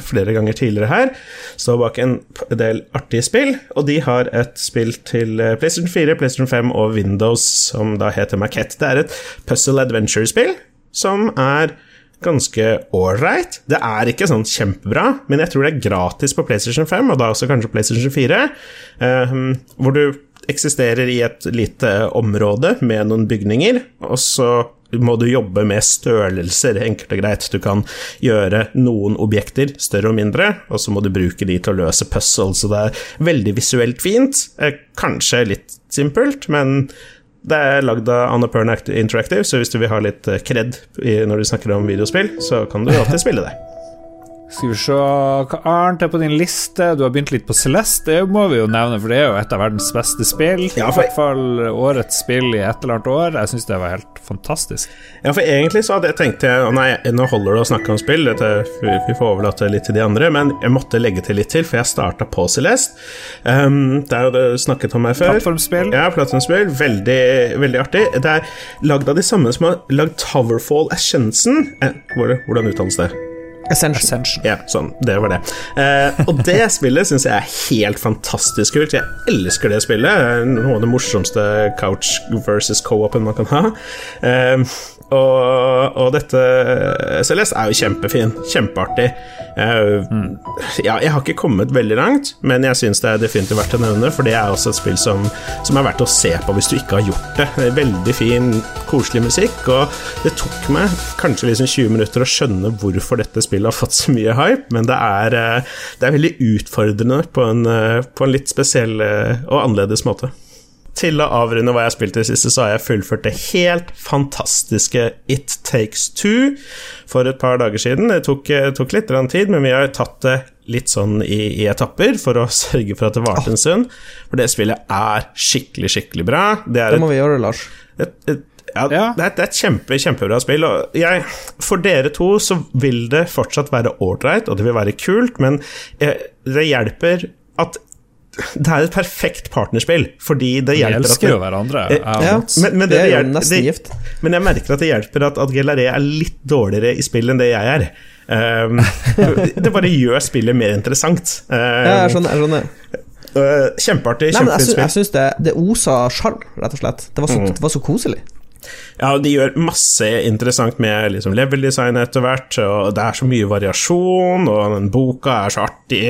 flere ganger tidligere her. Står bak en del artige spill, og de har et spill til PlayStation 4, PlayStation 5 og Windows som da heter Maquette. Det er et puzzle adventure-spill som er ganske ålreit. Det er ikke sånn kjempebra, men jeg tror det er gratis på PlayStation 5, og da også kanskje PlayStation 4, hvor du eksisterer i et lite område med noen bygninger, og så må du jobbe med størrelser, enkelt og greit. Du kan gjøre noen objekter større og mindre, og så må du bruke de til å løse puzzles, så det er veldig visuelt fint. Kanskje litt simpelt, men det er lagd av Annapurna Interactive, så hvis du vil ha litt kred når du snakker om videospill, så kan du alltid spille det. Skal vi se Hva annet er på din liste? Du har begynt litt på Celeste, det må vi jo nevne, for det er jo et av verdens beste spill. Ja, I hvert fall årets spill i et eller annet år. Jeg syns det var helt fantastisk. Ja, for egentlig så hadde jeg tenkt Nei, nå holder det å snakke om spill, dette, vi får overlate litt til de andre, men jeg måtte legge til litt til, for jeg starta på Celeste. Um, det er jo det du snakket om her før. Plattformspill. Ja, plattformspill. Veldig, veldig artig. Det er lagd av de samme som har lagd Towerfall Ascension. Eh, hvordan uttales det? Ascension. Ascension. Ja, sånn. Det var det. Eh, og det spillet syns jeg er helt fantastisk kult. Jeg elsker det spillet. Noe av det morsomste couch versus co-open man kan ha. Eh, og, og, dette Celeste er jo kjempefin. Kjempeartig. Uh. Ja, jeg har ikke kommet veldig langt, men jeg syns det er definitivt verdt å nevne, for det er også et spill som, som, er verdt å se på hvis du ikke har gjort det. det veldig fin, koselig musikk, og det tok meg kanskje liksom 20 minutter å skjønne hvorfor dette spillet har fått så mye hype, men det er, uh, det er veldig utfordrende på en, uh, på en litt spesiell og annerledes måte. Til å avrunde hva jeg har spilt i det siste, så har jeg fullført det helt fantastiske It Takes Two for et par dager siden. Det tok, tok litt tid, men vi har tatt det litt sånn i, i, etapper for å sørge for at det varte en stund. For det spillet er skikkelig, skikkelig bra. Det, det må et, vi gjøre, Lars. Et, et, ja, ja. Det, er, det er et kjempe, kjempebra spill. Og jeg, for dere to så vil det fortsatt være ålreit, og det vil være kult, men jeg, det hjelper at det er et perfekt partnerspill, fordi det hjelper Vi elsker jo hverandre. Ja, men, men, det, det, er jo nesten gift. Men jeg merker at det hjelper at, at Gelaré er litt dårligere i spill enn det jeg er. Um, det bare gjør spillet mer interessant. Um, ja, jeg skjønner. Jeg skjønner. Uh, kjempeartig, kjempefint spill. Jeg syns det, det osa sjarm, rett og slett. Det var, så, mm. det var så koselig. Ja, de gjør masse interessant med liksom level-design etter hvert, og det er så mye variasjon, og den boka er så artig.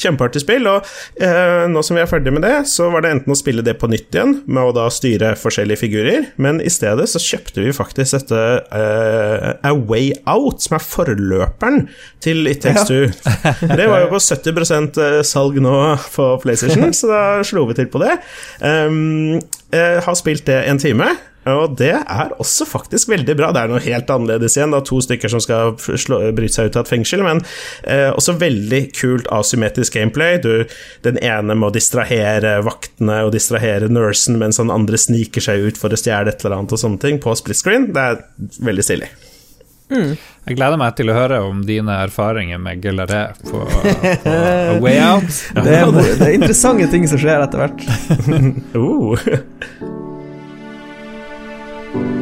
Kjempeartig spill, og eh, nå som vi er ferdig med det, så var det enten å spille det på nytt igjen, med å da styre forskjellige figurer, men i stedet så kjøpte vi faktisk dette eh, A Way Out, som er forløperen til It Takes Two. Ja. det var jo på 70 eh, salg nå på PlayStation, så da slo vi til på det. Um, jeg har spilt det en time. Og det er også faktisk veldig bra. Det er noe helt annerledes igjen. Er to stykker som skal slå, bryte seg ut av et fengsel, men eh, også veldig kult asymmetrisk gameplay. Du, den ene må distrahere vaktene og distrahere nursen, mens den andre sniker seg ut for å stjele et eller annet og sånne ting på split screen. Det er veldig stilig. Mm. Jeg gleder meg til å høre om dine erfaringer med Gellaré på, på A Way Out. Det er, det er interessante ting som skjer etter hvert. uh. Bye.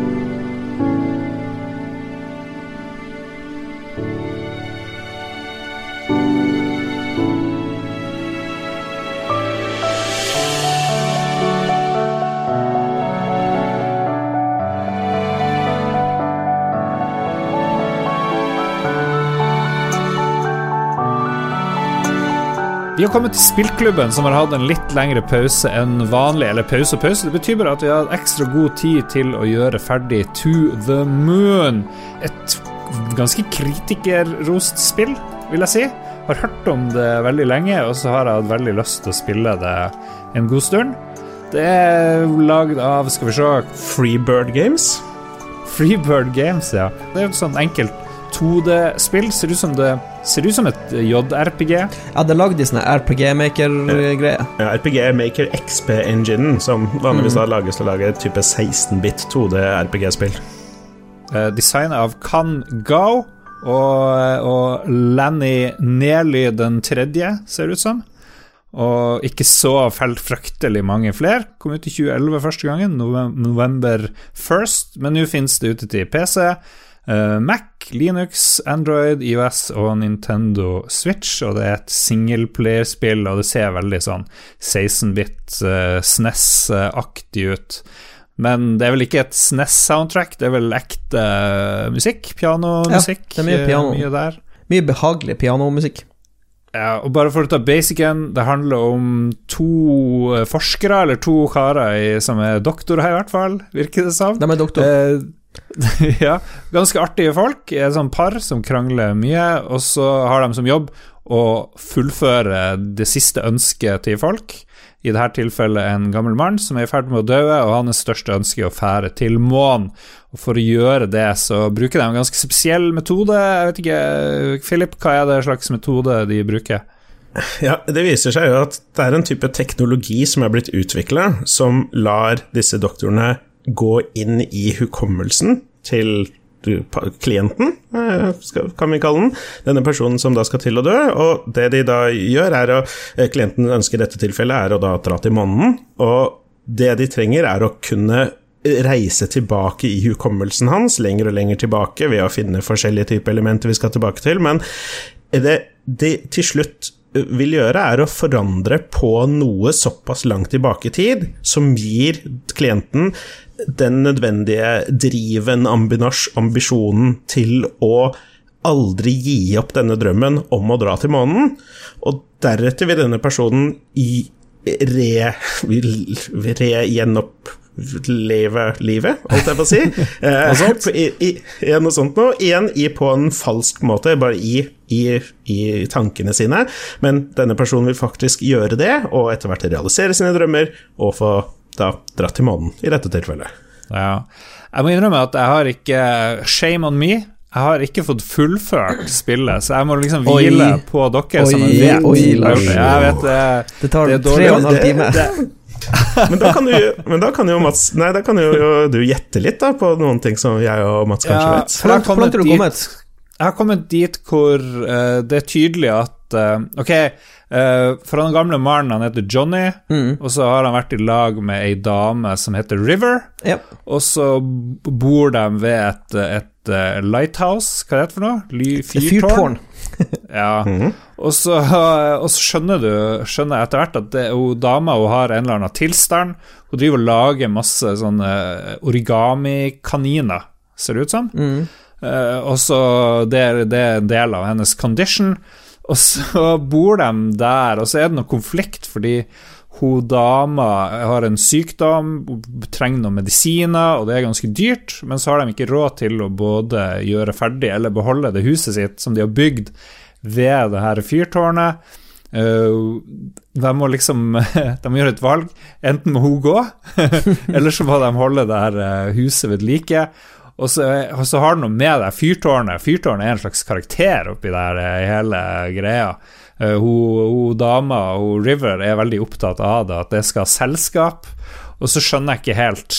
Vi har kommet til spillklubben, som har hatt en litt lengre pause enn vanlig. Eller pause og pause. Det betyr bare at vi har hatt ekstra god tid til å gjøre ferdig To the Moon. Et ganske kritikerrost spill, vil jeg si. Har hørt om det veldig lenge, og så har jeg hatt veldig lyst til å spille det en god stund. Det er lagd av, skal vi se Freebird Games? Freebird Games, ja. Det er jo sånn enkelt 2D-spill. Ser ut som det ser ut som et JRPG. Ja, det er lagd i sånne RPG-maker-greier. Ja, RPG Maker XP-enginen, som vanligvis da lages til å lage type 16-bit 2D-RPG-spill. Eh, Designet av Kan Gao og, og Lanny Nely den tredje, ser det ut som. Og ikke så felt fryktelig mange flere. Kom ut i 2011 første gangen, november 1st, men nå finnes det ute til PC. eh, Mac, Linux, Android, IOS og Nintendo Switch, og det er et singleplayerspill, og det ser veldig sånn 16-bit uh, SNES-aktig ut. Men det er vel ikke et SNES-soundtrack, det er vel ekte eh, musikk? Pianomusikk? Ja, det er mye eh, piano. mye der. Mye behagelig pianomusikk. Ja, og bare for å ta basicen, det handler om to eh, forskere, eller to karer som er doktorer, i hvert fall, virker det som. De er doktor. Eh, ja, ganske artige folk. Et sånt par som krangler mye, og så har de som jobb å fullføre det siste ønsket til folk. I dette tilfellet en gammel mann som er i ferd med å dø, og hans største ønske er å fære til månen. Og For å gjøre det så bruker de en ganske spesiell metode. Jeg vet ikke, Philip, hva er det slags metode de bruker? Ja, Det viser seg jo at det er en type teknologi som er blitt utvikla, som lar disse doktorene gå inn i hukommelsen til klienten, eh, kan vi kalle den. Denne personen som da skal til å dø. Og det de da gjør, er å eh, Klienten ønsker i dette tilfellet er å da dra til månen. Og det de trenger, er å kunne reise tilbake i hukommelsen hans, lenger og lenger tilbake, ved å finne forskjellige typer elementer vi skal tilbake til. Men det det til slutt vil gjøre, er å forandre på noe såpass langt tilbake i tid, som gir klienten den nødvendige driven, ambisjonen til å aldri gi opp denne drømmen om å dra til månen. Og deretter vil denne personen i re... re-gjenoppleve livet, holdt jeg på å si. Eh, I, i, i, noe sånt noe. Igjen i, på en falsk måte, bare i, i, i tankene sine. Men denne personen vil faktisk gjøre det, og etter hvert realisere sine drømmer, og få da dratt til månen, i dette tilfellet. Ja. Jeg må innrømme at jeg har ikke Shame on me. Jeg har ikke fått fullført spillet, så jeg må liksom Oi. hvile på dere som jeg vet. oi, Lars. Jeg vet det. Det tar det tre og en halv Det- time. det, Men da kan, du, men da kan jo Mats Nei, da kan jo, du gjette litt da på noen ting som jeg og Mats kanskje Ja, vet. Hvor langt, hvor langt har du kommet? Jeg har kommet dit hvor uh, det er tydelig at uh, Ok, uh, for den gamle mannen, han heter Johnny, Mm. og så har han vært i lag med ei dame som heter River, yep. og så bor de ved et, et lighthouse, hva er det for noe? Fyrtårn. Ja. og, så, og så skjønner du skjønner etter hvert at det, hun, dama hun har en eller annen tilstand. Hun driver og lager masse sånne origami-kaniner, ser det ut som. Eh, og så det, det er en del av hennes condition. Og så bor de der, og så er det noe konflikt fordi hun dama har en sykdom, hun trenger noen medisiner, og det er ganske dyrt, men så har de ikke råd til å både gjøre ferdig eller beholde det huset sitt som de har bygd ved det her fyrtårnet. Uh, de må liksom De må gjøre et valg. Enten må hun gå, eller så må de holde det her eh, huset ved like. Og så, og så har det noe med det fyrtårnet. Fyrtårnet er en slags karakter oppi der eh, hele greia. Uh, hun, hun dama, hun River, er veldig opptatt av det, at det skal ha selskap. Og så skjønner jeg ikke helt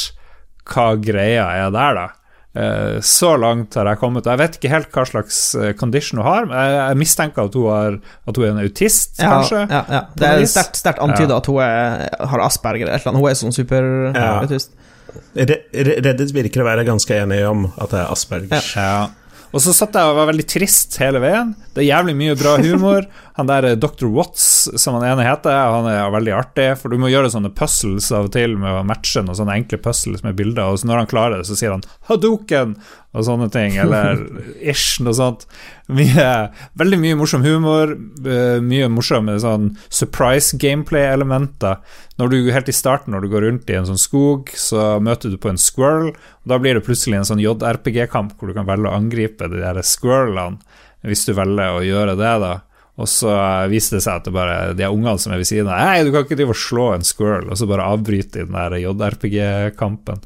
hva greia er der, da. Eh, Så langt har jeg kommet. Jeg vet ikke helt hva slags eh, condition hun har. men Jeg jeg mistenker at hun, har, at hun er en autist, Ja, kanskje. ja, ja. Det er sterkt, sterkt antyda Ja. at hun er, har asperger eller et eller annet. Hun er sånn superautist. Re- Re- Reddit virker å være ganske enig om at det er asperger. Ja. Og så satt jeg og var veldig trist hele veien. Det er jævlig mye bra humor. Han der eh, Dr. Watts, som han ene heter, han er veldig artig, for du må gjøre sånne puzzles av og til med å matche noen sånne enkle puzzles med bilder, og når han klarer det, så sier han 'Hadoken!' og sånne ting, eller ish, noe sånt. Mye, veldig mye morsom humor, eh, mye morsomme sånn surprise gameplay-elementer. Når du helt i starten, når du går rundt i en sånn skog, så møter du på en squirrel, og da blir det plutselig en sånn JRPG-kamp hvor du kan velge å angripe de der squirrelene, hvis du velger å gjøre det, da. Og så viste det seg at det bare de ungene som er ved siden av Nei, du kan ikke drive og slå en squirrel, og så bare avbryte i den der JRPG-kampen.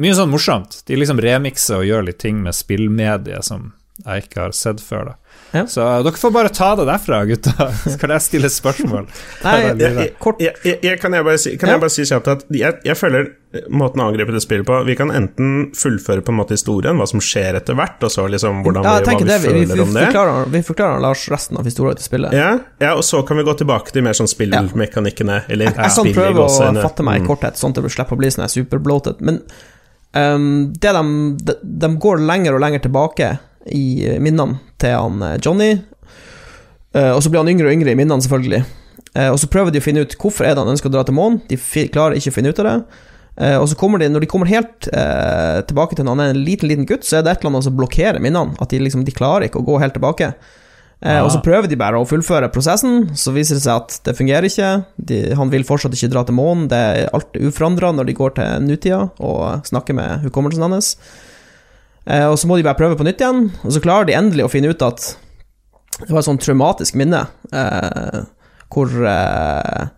Mye sånn morsomt. De liksom remikser og gjør litt ting med spillmediet som jeg ikke har sett før. da Ja. Så dere får bare ta det derfra, gutta. Skal jeg stille spørsmål? Nei, Jeg Jeg, jeg, kan jeg bare si, kan Ja. jeg bare si kjapt at jeg, jeg føler måten å angripe det spillet på Vi kan enten fullføre på en måte historien, hva som skjer etter hvert, og så liksom hvordan Ja, vi, hva vi det, vi, vi, føler om det. forklarer, vi forklarer Lars resten av historien til spillet. Ja, ja, og så kan vi gå tilbake til mer sånn spillmekanikkene, eller Jeg sånn prøver å fatte meg i Mm. korthet, sånn at jeg slipper å bli sånn superbloated. Men um, det de, de, de går lenger og lenger tilbake i minnene til han eh, Johnny. Eh, og så blir han yngre og yngre i minnene, selvfølgelig. Eh, og så prøver de å finne ut hvorfor er det han ønsker å dra til månen. De klarer ikke å finne ut av det. Eh, og så kommer de, når de kommer helt eh, tilbake til når han er en liten liten gutt, så er det et eller annet som blokkerer minnene. At de liksom, de klarer ikke å gå helt tilbake. Ja. og så Ah. prøver de bare å fullføre prosessen, så viser det seg at det fungerer ikke. De, han vil fortsatt ikke dra til månen, det er alt uforandra når de går til nutida og snakker med hukommelsen hans. Eh, og så må de bare prøve på nytt igjen, og så klarer de endelig å finne ut at det var et sånt traumatisk minne eh, hvor eh,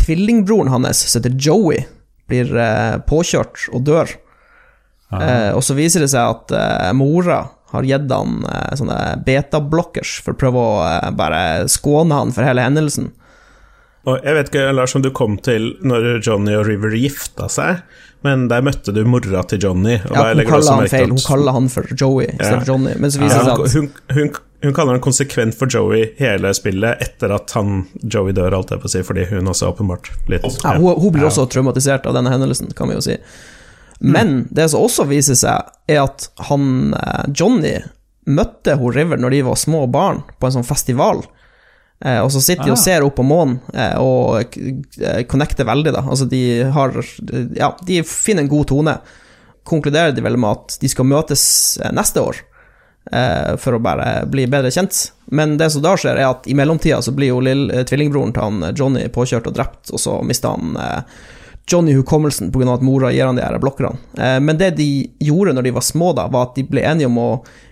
tvillingbroren hans, som heter Joey, blir påkjørt og dør. Eh, og så viser det seg at eh, mora har gitt han eh, sånne beta-blockers for å prøve å eh, bare skåne han for hele hendelsen. Og jeg vet ikke, Lars, om du kom til når Johnny og River gifta seg, men der møtte du mora til Johnny. Og Ja, hun kaller han feil, hun kaller han for Joey Ja. Johnny. Men så viser ja, det seg at hun, hun, hun kaller han konsekvent for Joey hele spillet etter at han, Joey dør, alt jeg på å si, fordi hun også åpenbart litt ja, hun, hun blir også traumatisert av denne hendelsen, kan vi jo si. Men det som også viser seg, er at han eh, Johnny møtte hun River når de var små barn, på en sånn festival. Eh, og så sitter de og Ah. ser opp på månen eh, og eh, connecter veldig, da. Altså, de har Ja, de finner en god tone. Konkluderer de vel med at de skal møtes neste år. eh, For å bare bli bedre kjent. Men det som da skjer, er at i mellomtida så blir jo lille, tvillingbroren til han Johnny påkjørt og drept, og så mister han eh, Johnny hukommelsen pga. at mora gir han de her blokkerne. Eh, men det de gjorde når de var små, da, var at de ble enige om å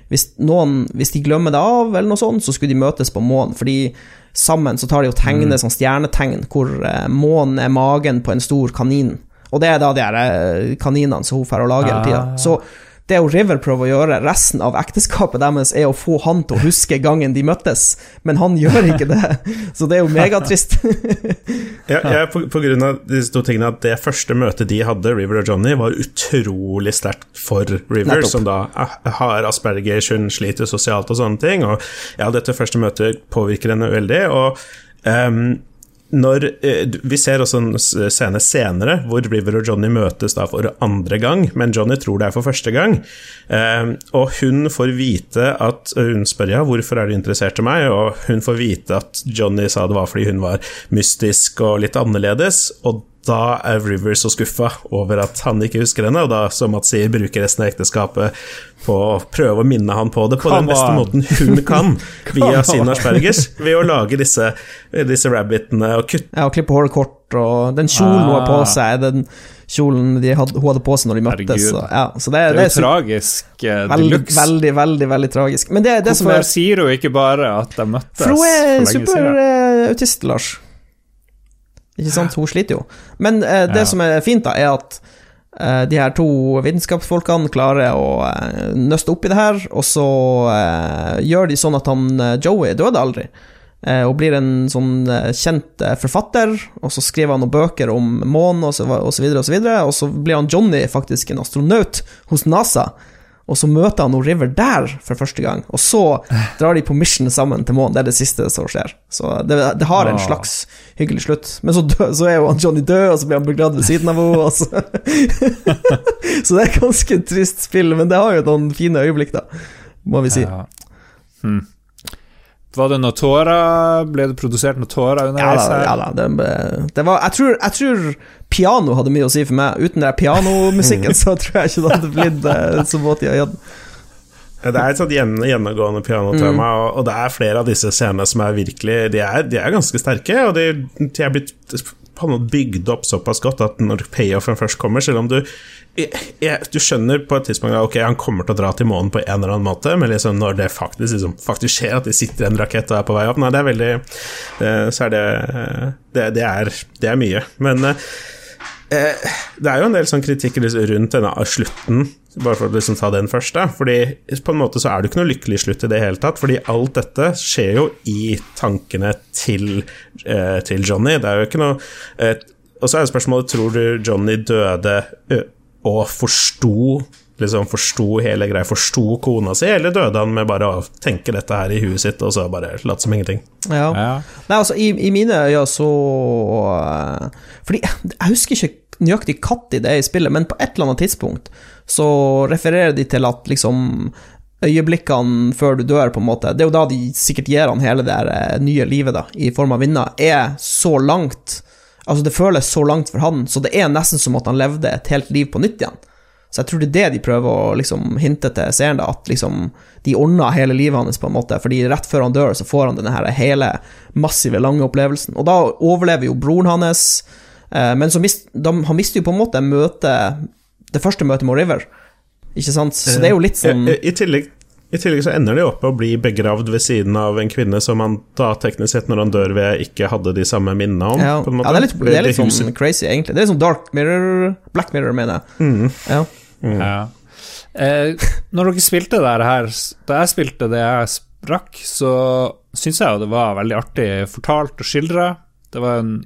hvis, noen, hvis de glemmer det av, eller noe sånt, så skulle de møtes på månen. Fordi sammen så tar de og tegner sånn stjernetegn hvor eh, månen er magen på en stor kanin. Og det er da de her eh, kaninene som hun får lage hele tida. Ah. Så det jo River prøver å gjøre resten av ekteskapet deres, er å få han til å huske gangen de møttes, men han gjør ikke det. Så det er jo megatrist. Ja, ja på, på grunn av disse to tingene at det første møtet de hadde, River og Johnny, var utrolig sterkt for River, Nettopp. som da eh, har Aspergers, hun sliter sosialt og sånne ting. Og ja, dette første møtet påvirker henne veldig. og ehm, når, eh, Vi ser også en scene senere hvor River og Johnny møtes da for andre gang, men Johnny tror det er for første gang. Ehm, og hun får vite at Hun spør ja, hvorfor er du interessert i meg, og hun får vite at Johnny sa det var fordi hun var mystisk og litt annerledes. og da er River så skuffa over at han ikke husker henne, og da, som Mats sier, bruker resten av ekteskapet på å prøve å minne han på det på Come den beste on. måten hun kan, via sin aspergers, ved å lage disse, disse rabbitene og kutte Ja, og klippe håret kort, og den kjolen hun har på Ah. seg, den kjolen de hadde, hun hadde på seg når de møttes. Så, ja, så det, Det det er jo tragisk deluxe. veldig, veldig, veldig, veldig tragisk. Men det, det som Hvorfor er sier hun ikke bare at de møttes For hun er for hun er superautist, Lars. Ikke sant? Hun sliter jo. Men eh, det Ja. som er fint, da, er at eh, de her to vitenskapsfolkene klarer å eh, nøste opp i det her, og så eh, gjør de sånn at han eh, Joey døde aldri. eh, Og blir en sånn kjent forfatter, og så skriver han noen bøker om månen, og så, og så videre, og så videre. Og så blir han Johnny faktisk en astronaut hos NASA. Og så møter han River der for første gang, og så drar de på mission sammen til månen. Det er det siste som skjer. Så det, det har en Ah. slags hyggelig slutt. Men så, dø, så er jo han Johnny død, og så blir han begravd ved siden av henne. Så. så det er ganske trist spill, men det har jo noen fine øyeblikk, da, må vi si. Ja. Hm. Var det noe tårer? Ble det produsert noe tårer Ja underveis da, ja da det, det var, jeg, tror, jeg tror piano hadde mye å si for meg. Uten den pianomusikken så tror jeg ikke det hadde blitt eh, så våt i øynene. Det er et sånt gjennomgående pianotema, Mm. og, og det er flere av disse scenene som er virkelig De er, de er ganske sterke, og de, de er blitt på en måte bygd opp såpass godt at når payoffen først kommer, selv om du jeg, Du skjønner på et tidspunkt at ok, han kommer til å dra til månen på en eller annen måte, men liksom når det faktisk, liksom, faktisk skjer, at de sitter i en rakett og er på vei opp Nei, det er veldig Så er det Det, det, er, det er mye. Men eh, Eh, det er jo en del sånn kritikk rundt denne slutten bare for å liksom ta den først, da. Fordi på en måte så er det ikke noe lykkelig slutt i det hele tatt. Fordi alt dette skjer jo i tankene til, eh, til Johnny. Det er jo ikke noe eh, Og så er det spørsmålet tror du Johnny døde og forsto liksom forsto hele greia, forsto kona si, eller døde han med bare å tenke dette her i huet sitt og så bare late som ingenting? Ja. Ja. Nei, altså, i, i mine øyne så eh, Fordi jeg husker ikke nøyaktig når det er i spillet, men på et eller annet tidspunkt så refererer de til at liksom øyeblikkene før du dør, på en måte Det er jo da de sikkert gir han hele det der, eh, nye livet, da, i form av vinner, er så langt Altså, det føles så langt for han, så det er nesten som at han levde et helt liv på nytt igjen. Så jeg tror det er det de prøver å liksom hinte til seeren, at liksom de ordner hele livet hans, på en måte, fordi rett før han dør, så får han denne hele massive, lange opplevelsen. Og da overlever jo broren hans, men så mist, de, han mister jo på en måte møtet Det første møtet med River, ikke sant? Så det er jo litt sånn I, i, tillegg, I tillegg så ender de opp med å bli begravd ved siden av en kvinne som han da teknisk sett, når han dør ved, ikke hadde de samme minnene om. ja, på en måte. ja, det er litt, det er litt sånn crazy, egentlig. Det er sånn Dark Mirror Black Mirror, mener jeg. Mm. Ja. Ja. Eh, når dere spilte det her, da jeg spilte det jeg sprakk, så syns jeg jo det var veldig artig fortalt og skildra. Det var en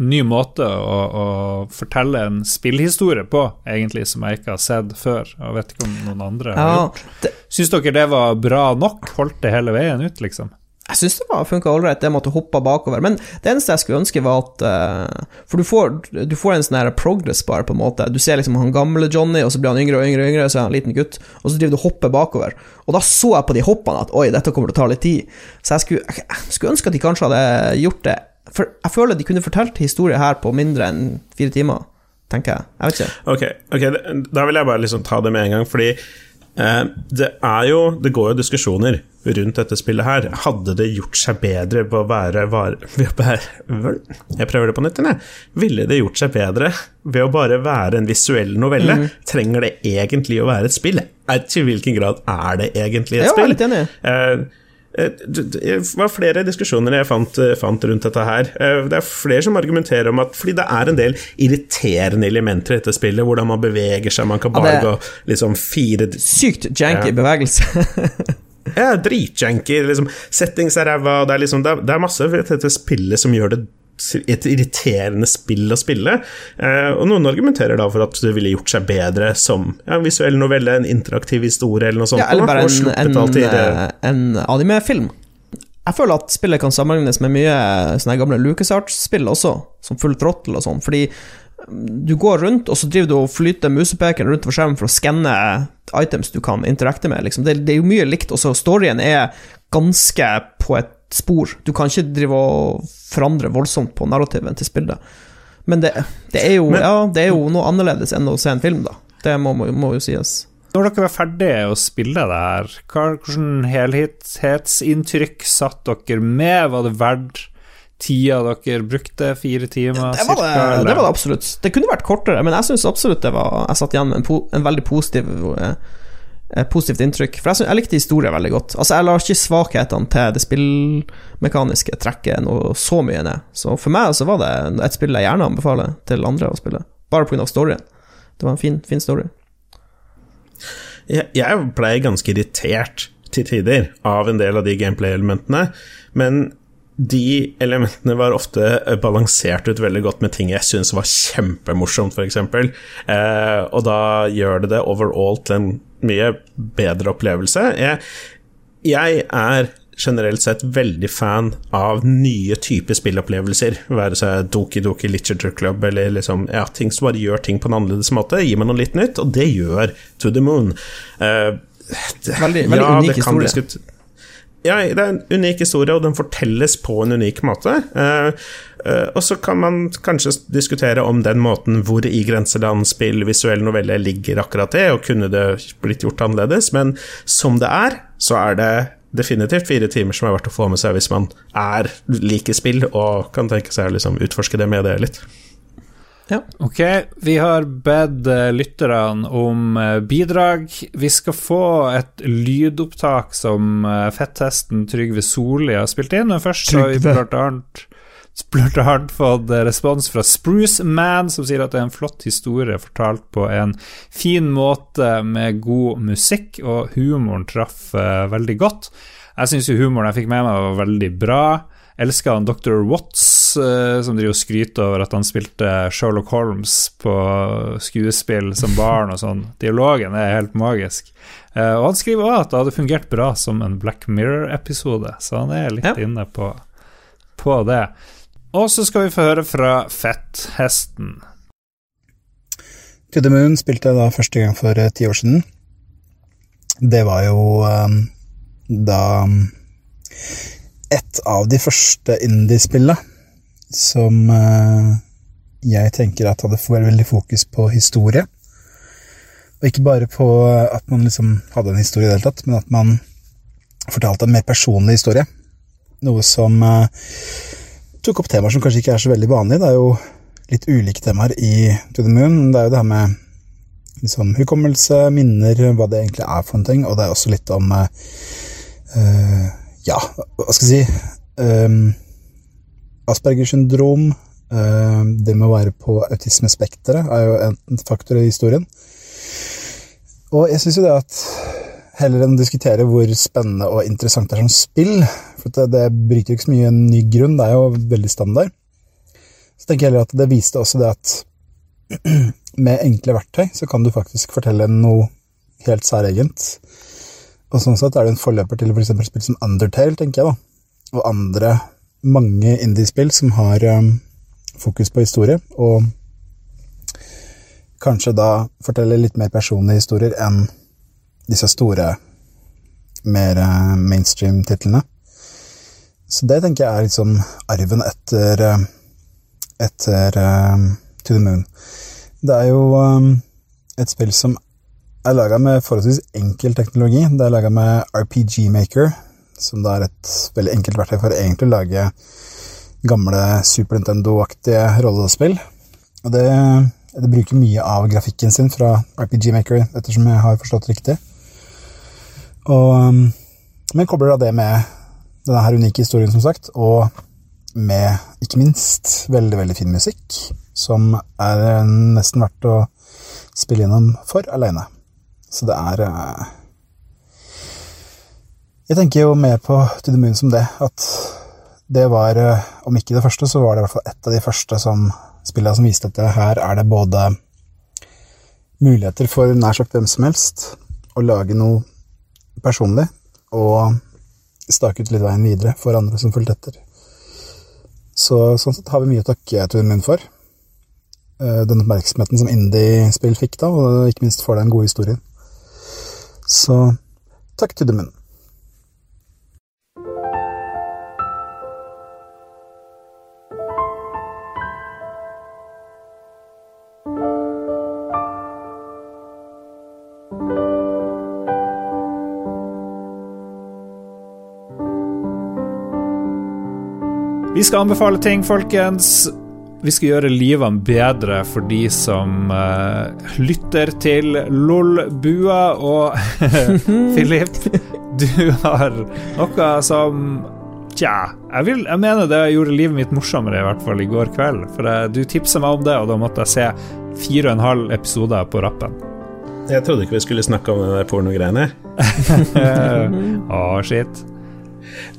ny måte å, å fortelle en spillhistorie på, egentlig, som jeg ikke har sett før. Jeg vet ikke om noen andre har ja. gjort. Det, Syns dere det var bra nok? Holdt det hele veien ut, liksom? Jeg syns det var funka ålreit, det måtte hoppe bakover. Men det eneste jeg skulle ønske, var at uh, For du får, du får en sånn progress bar, på en måte. Du ser liksom han gamle Johnny, og så blir han yngre og yngre, og yngre så er han en liten gutt. Og så driver du og hopper bakover. Og da så jeg på de hoppene at oi, dette kommer til å ta litt tid. Så jeg skulle, jeg skulle ønske at de kanskje hadde gjort det For jeg føler de kunne fortalt historie her på mindre enn fire timer, tenker jeg. Jeg vet ikke. Ok, okay. da vil jeg bare liksom ta det med en gang, fordi eh, det er jo Det går jo diskusjoner rundt dette spillet her. Hadde det gjort seg bedre ved å være, var, Jeg prøver det på nytt, jeg. Ville det gjort seg bedre ved å bare være en visuell novelle? Mm. Trenger det egentlig å være et spill? Til hvilken grad er det egentlig et Ja, jeg er litt enig. Eh, det det var flere diskusjoner jeg fant, eh, fant rundt dette her. Eh, Det er flere som argumenterer om at fordi det er en del irriterende elementer i dette spillet, hvordan man beveger seg, man kan bare ja, gå liksom fire Sykt janky Ja. bevegelse. Ja, dritjanky, liksom. Settings er ræva, det er liksom Det er, det er masse ved dette spillet som gjør det et irriterende spill å spille. Eh, og noen argumenterer da for at det ville gjort seg bedre som ja, en visuell novelle, en interaktiv historie eller noe sånt. Ja, eller bare en, en, eh, en animefilm. Jeg føler at spillet kan sammenlignes med mye sånne gamle LucasArts-spill også, som Full Throttle og sånn, fordi mm, du går rundt, og så driver du og flyter musepekeren rundt for skjermen for å skanne items du kan interakte med. Liksom. Det, det er jo mye likt, og så storyen er ganske på et spor. Du kan ikke drive og forandre voldsomt på narrativen til spillet. Men det, det, er, jo, Men- ja, det er jo noe annerledes enn å se en film, da. Det må, må, må jo sies. Når dere var ferdige å spille det her, hvilket helhetsinntrykk satt dere med? Var det verdt tida dere brukte? Fire timer, Det var det, cirka, det var det absolutt. Det kunne vært kortere, men jeg syns absolutt det var Jeg satt igjen med en, po en veldig positiv eh, positivt inntrykk. For jeg, jeg likte historien veldig godt. Altså Jeg lar ikke svakhetene til det spillmekaniske trekke noe så mye ned. Så for meg så var det et spill jeg gjerne anbefaler til andre å spille, bare pga. storyen. Det var en fin, fin story. Jeg, jeg ble ganske irritert til tider av en del av de gameplay-elementene, men de elementene var ofte eh, balansert ut veldig godt med ting jeg syns var kjempemorsomt, f.eks. Eh, og da gjør det det overall til en mye bedre opplevelse. Jeg, jeg er generelt sett veldig fan av nye typer spillopplevelser. Være seg Doki Doki Literature Club eller liksom, ja, ting som bare gjør ting på en annerledes måte. Gi meg noe litt nytt, og det gjør To The Moon. Uh, det- Veldig- veldig unik historie. Ja, det er en unik historie, og den fortelles på en unik måte. Eh, eh, og så kan man kanskje diskutere om den måten hvor i grenselandspill visuell novelle ligger akkurat det, og kunne det blitt gjort annerledes, men som det er, så er det definitivt fire timer som er verdt å få med seg hvis man er liker spill og kan tenke seg å liksom utforske det med det litt. Ok, vi har bedt eh, lytterne om eh, bidrag. Vi skal få et lydopptak som eh, fettesten Trygve Solli har spilt inn, men først så har vi blant annet Splurte hardt fått respons fra Spruce Man, som sier at det er en flott historie fortalt på en fin måte med god musikk, og humoren traff uh, veldig godt. Jeg syns jo humoren jeg fikk med meg, var veldig bra. Elska han Dr. Watts, som driver og skryter over at han spilte Sherlock Holmes på skuespill som barn og sånn. Dialogen er helt magisk. Uh, og han skriver òg at det hadde fungert bra som en Black Mirror-episode, så han er litt ja. inne på, på det. Og så skal vi få høre fra Fetthesten. To the Moon spilte jeg da første gang for eh, ti år siden. Det var jo um, da um, et av de første indie-spillene som uh, jeg tenker at hadde veldig fokus på historie. Og ikke bare på at man liksom hadde en historie i det hele tatt, men at man fortalte en mer personlig historie. Noe som uh, tok opp temaer som kanskje ikke er så veldig vanlige. Det er jo litt ulike temaer i To the Moon. Det er jo det her med liksom, hukommelse, minner, hva det egentlig er for en ting, og det er også litt om uh, Ja, hva skal jeg si um, Aspergers syndrom, uh, det med å være på autismespekteret, er jo en faktor i historien. Og jeg syns jo det at heller enn å diskutere hvor spennende og interessant det er som spill. For det, det bryter jo ikke så mye en ny grunn, det er jo veldig standard. Så tenker jeg heller at det viste også det at med enkle verktøy så kan du faktisk fortelle noe helt særegent. Og sånn sett er det en forløper til f.eks. For spill som Undertale, tenker jeg, da. Og andre mange indiespill som har um, fokus på historie, og kanskje da fortelle litt mer personlige historier enn disse store, mer eh, mainstream-titlene. Så det tenker jeg er liksom arven etter, eh, etter uh, To the Moon. Det er jo um, et spill som er laga med forholdsvis enkel teknologi. Det er laga med RPG Maker, som da er et veldig enkelt verktøy for egentlig å lage gamle Super Nintendo-aktige rollespill. Og det, det, bruker mye av grafikken sin fra RPG Maker, ettersom jeg har forstått riktig. Og, um, men kobler da det med denne her unike historien, som sagt, og med, ikke minst, veldig, veldig fin musikk, som er nesten verdt å spille gjennom for aleine. Så det er uh, Jeg tenker jo mer på To the Moon som det, at det var, uh, om ikke det første, så var det i hvert fall et av de første som spillene som viste at her er det både muligheter for nær sagt hvem som helst å lage noe personlig, og staket litt veien videre for andre som fulgte etter. Så sånn sett har vi mye å takke Tune Moon for. Eh, den oppmerksomheten som indie-spill fikk da, og ikke minst for den gode historien. Så takk til Vi skal anbefale ting, folkens. Vi skal gjøre livene bedre for de som uh, lytter til LOL-bua. Og Filip, du har noe som Tja, jeg, vil, jeg, mener det gjorde livet mitt morsommere, i hvert fall i går kveld. For jeg, du tipsa meg om det, og da måtte jeg se fire og en halv episoder på rappen. Jeg trodde ikke vi skulle snakke om de pornogreiene. Å, oh, shit.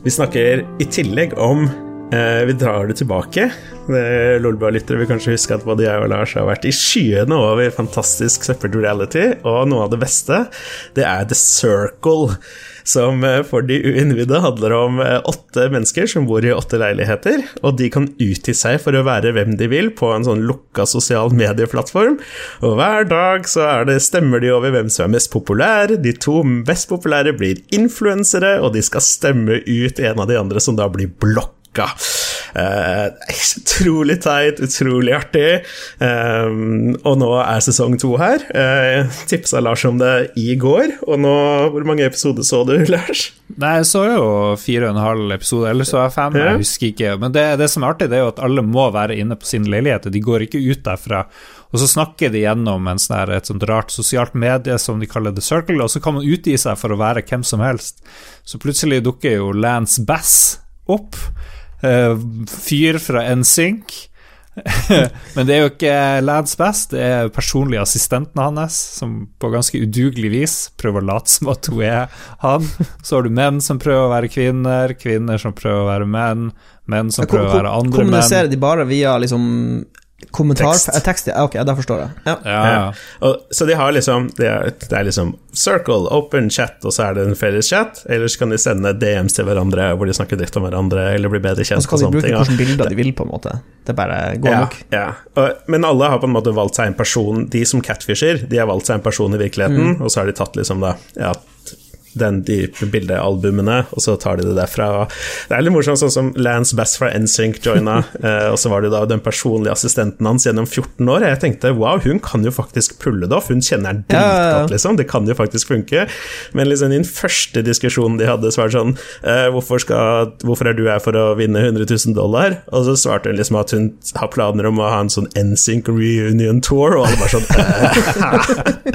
Vi snakker i tillegg om Eh, vi drar det tilbake. Lolbua-lyttere vil kanskje huske at både jeg og Lars har vært i skyene over fantastisk separate reality, og noe av det beste, det er The Circle. Som eh, for de uinnvidde handler om eh, åtte mennesker som bor i åtte leiligheter, og de kan utgi seg for å være hvem de vil på en sånn lukka sosial medieplattform. Og hver dag så det, stemmer de over hvem som er mest populær. De to mest populære blir influensere, og de skal stemme ut en av de andre som da blir blokk uka. Uh, utrolig teit, utrolig artig. Um, og nå er sesong to her. Uh, tipsa Lars om det i går, og nå Hvor mange episoder så du, Lars? Nei, jeg så jo fire og en halv episode, eller så jeg fem, jeg husker ikke. Men det, det, som er artig, det er jo at alle må være inne på sin leilighet, de går ikke ut derfra. Og så snakker de gjennom sånn et sånt rart sosialt medie som de kaller The Circle, og så kan man utgi seg for å være hvem som helst. Så plutselig dukker jo Lance Bass opp eh, fyr fra NSYNC. Men det er jo ikke lads Best, det er personlig assistenten hans, som på ganske udugelig vis prøver å late som at hun er han. Så har du menn som prøver å være kvinner, kvinner som prøver å være menn, menn som prøver å være andre menn. Kommuniserer de bare via liksom kommentar... Tekst. Eh, tekst. Ja, ok, da forstår jeg. Ja. Ja, ja. Og, så de har liksom det er, det er liksom circle, open chat, og så er det en felles chat. Ellers kan de sende DMs til hverandre hvor de snakker dritt om hverandre, eller blir bedre kjent. Og så kan de bruke ting, hvilke bilder de vil, på en måte. Det bare går ja, nok. Ja. Og, men alle har på en måte valgt seg en person De som catfisher, de har valgt seg en person i virkeligheten, Mm. og så har de tatt liksom da ja, den, de bildealbumene, og så tar de det derfra. Det er litt morsomt, sånn som Lance Bass fra NSYNC joina, eh, og så var det da den personlige assistenten hans gjennom 14 år. Jeg tenkte wow, hun kan jo faktisk pulle det off, hun kjenner den dritgodt, liksom. Det kan jo faktisk funke. Men liksom i den første diskusjonen de hadde, så var det sånn eh, hvorfor, skal, hvorfor er du her for å vinne 100 000 dollar? Og så svarte hun liksom at hun har planer om å ha en sånn NSYNC reunion tour, og alle bare sånn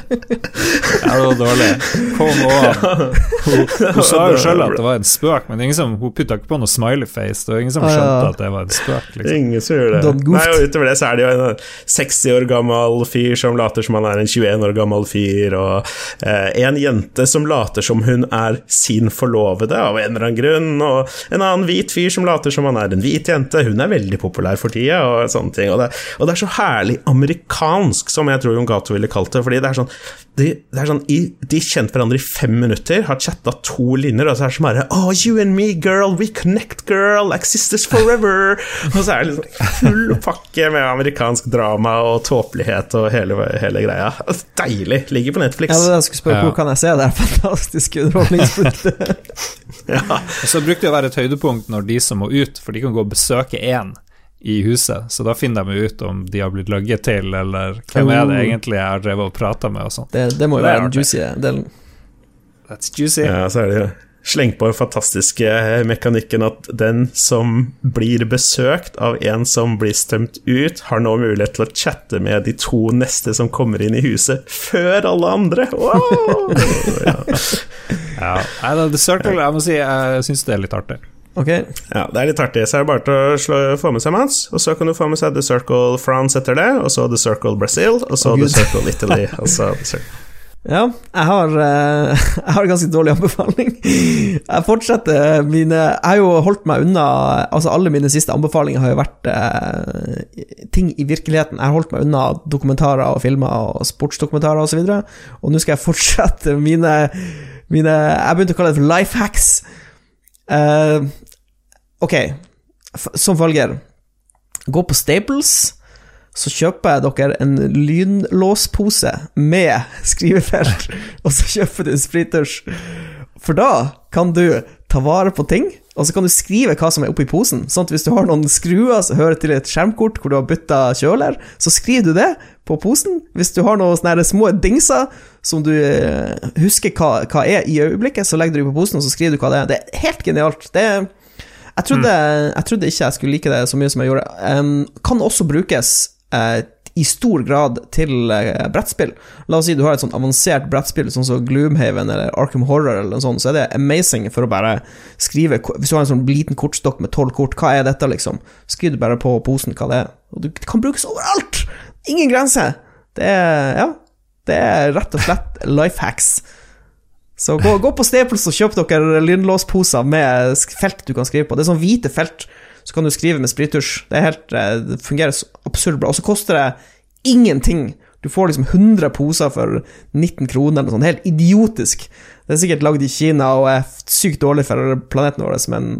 Ja, det var dårlig. Kom on. Hun, sa jo sjøl at det var en spøk, men ingen som, hun putta ikke på noe smileyface. Det var ingen som Ah, ja. skjønte at det var en spøk. Liksom. Ingen som gjør det. Nei, og utover det så er det jo en 60 år gammel fyr som later som han er en 21 år gammel fyr, og eh, en jente som later som hun er sin forlovede av en eller annen grunn, og en annen hvit fyr som later som han er en hvit jente. Hun er veldig populær for tida, og sånne ting. Og det, og det er så herlig amerikansk, som jeg tror Jon Cato ville kalt det, fordi det er sånn de, det er sånn, i, de kjente hverandre i fem minutter, har chatta to linjer, og så er det som bare Oh, you and me, girl, we connect, girl, like sisters forever. og så er det liksom full pakke med amerikansk drama og tåpelighet og hele, hele greia. Deilig. Ligger på Netflix. Ja, det jeg skulle spørre, Ja. hvor kan jeg se det er fantastisk underholdningspunkt Ja. Og så brukte det å være et høydepunkt når de som må ut, for de kan gå og besøke én i huset, så da finner de ut om de har blitt løyet til, eller hvem er det Oh. egentlig jeg har drevet og prata med og sånn. Det, det må jo Det være den juicy delen. That's juicy. Ja, så er det jo Sleng på den fantastiske mekanikken at den som blir besøkt av en som blir stemt ut, har nå mulighet til å chatte med de to neste som kommer inn i huset, før alle andre. Wow! Ja. Ja. The Circle, jeg må si jeg syns det er litt artig. Ok, ja, det er litt artig. Så er det bare til å slå, få med seg Mans, og så kan du få med seg The Circle France etter det, og så The Circle Brazil, og så oh, The Circle Italy, og så The Circle ja, jeg har, eh, jeg har ganske dårlig anbefaling. Jeg fortsetter mine Jeg har jo holdt meg unna Altså, alle mine siste anbefalinger har jo vært eh, ting i virkeligheten. Jeg har holdt meg unna dokumentarer og filmer og sportsdokumentarer osv., og, så og nå skal jeg fortsette mine, mine Jeg begynte å kalle det for life hacks. Eh, ok, som følger. Gå på Staples så kjøper jeg dere en lynlåspose med skrivefelt, og så kjøper du en sprittusj. For da kan du ta vare på ting, og så kan du skrive hva som er oppi posen. Sånn at hvis du har noen skruer som hører til et skjermkort hvor du har bytta kjøler, så skriver du det på posen. Hvis du har noen sånne små dingser som du eh, husker hva, hva er i øyeblikket, så legger du det på posen, og så skriver du hva det er. Det er helt genialt. Det er jeg trodde, jeg trodde ikke jeg skulle like det så mye som jeg gjorde. Um, kan også brukes eh, i stor grad til eh, brettspill. La oss si du har et sånn avansert brettspill, sånn som Gloomhaven eller Arkham Horror, eller noe sånt, så er det amazing for å bare skrive Hvis du har en sånn liten kortstokk med tolv kort, hva er dette, liksom? Skriv bare på posen hva det er. Og det kan brukes overalt! Ingen grense! Det er Ja. Det er rett og slett life hacks. Så gå, gå på Staples og kjøp dere lynlåsposer med felt du kan skrive på. Det er sånn hvite felt, så kan du skrive med sprittusj. Det, helt, eh, det fungerer absurd bra. Og så koster det ingenting. Du får liksom 100 poser for 19 kroner eller noe sånt. Helt idiotisk. Det er sikkert lagd i Kina og er sykt dårlig for planeten vår, men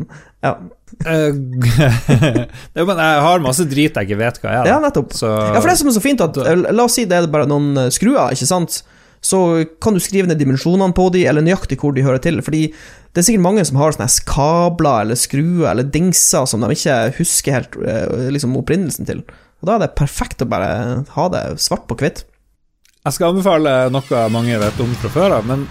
ja. Eh, det men jeg har masse drit jeg ikke vet hva er. da. Ja, nettopp. Så, Ja, for det som er så fint, at eh, la oss si det er bare noen eh, skruer, ikke sant, så kan du skrive ned dimensjonene på de, eller nøyaktig hvor de hører til, fordi det er sikkert mange som har sånne kabler eller skruer eller dingser som de ikke husker helt eh, liksom opprinnelsen til. Og da er det perfekt å bare ha det svart på hvitt. Jeg skal anbefale noe mange vet om fra før av, men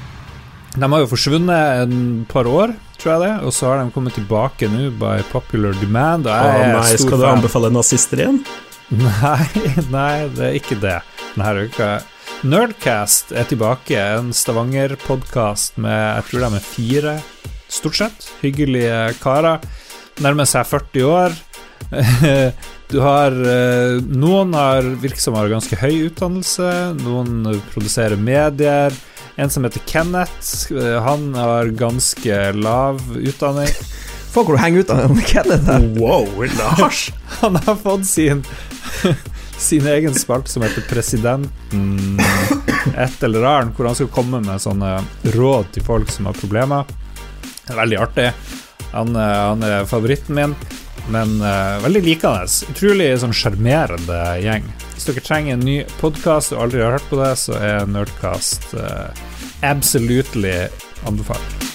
de har jo forsvunnet en par år, tror jeg det, og så har de kommet tilbake nå by popular demand, og Å jeg er nei, stor skal du anbefale nazister igjen? Nei, nei, det er ikke det denne uka. Nerdcast er tilbake, en Stavanger-podkast med jeg tror de er fire, stort sett, hyggelige karer nærmer seg 40 år. Du har eh, Noen har virksomhet og ganske høy utdannelse, noen produserer medier. En som heter Kenneth, eh, han har ganske lav utdanning. Folk hvor du henger ut av Kenneth her. Wow, Lars! Han har fått sin sin egen spalte som heter Presidenten et eller annet, hvor han skal komme med sånne råd til folk som har problemer. Er veldig artig. Han, eh, han er favoritten min, men uh, veldig likende. Utrolig sånn sjarmerende gjeng. Hvis dere trenger en ny podkast og aldri har hørt på det, så er Nerdcast uh, absolutely anbefalt.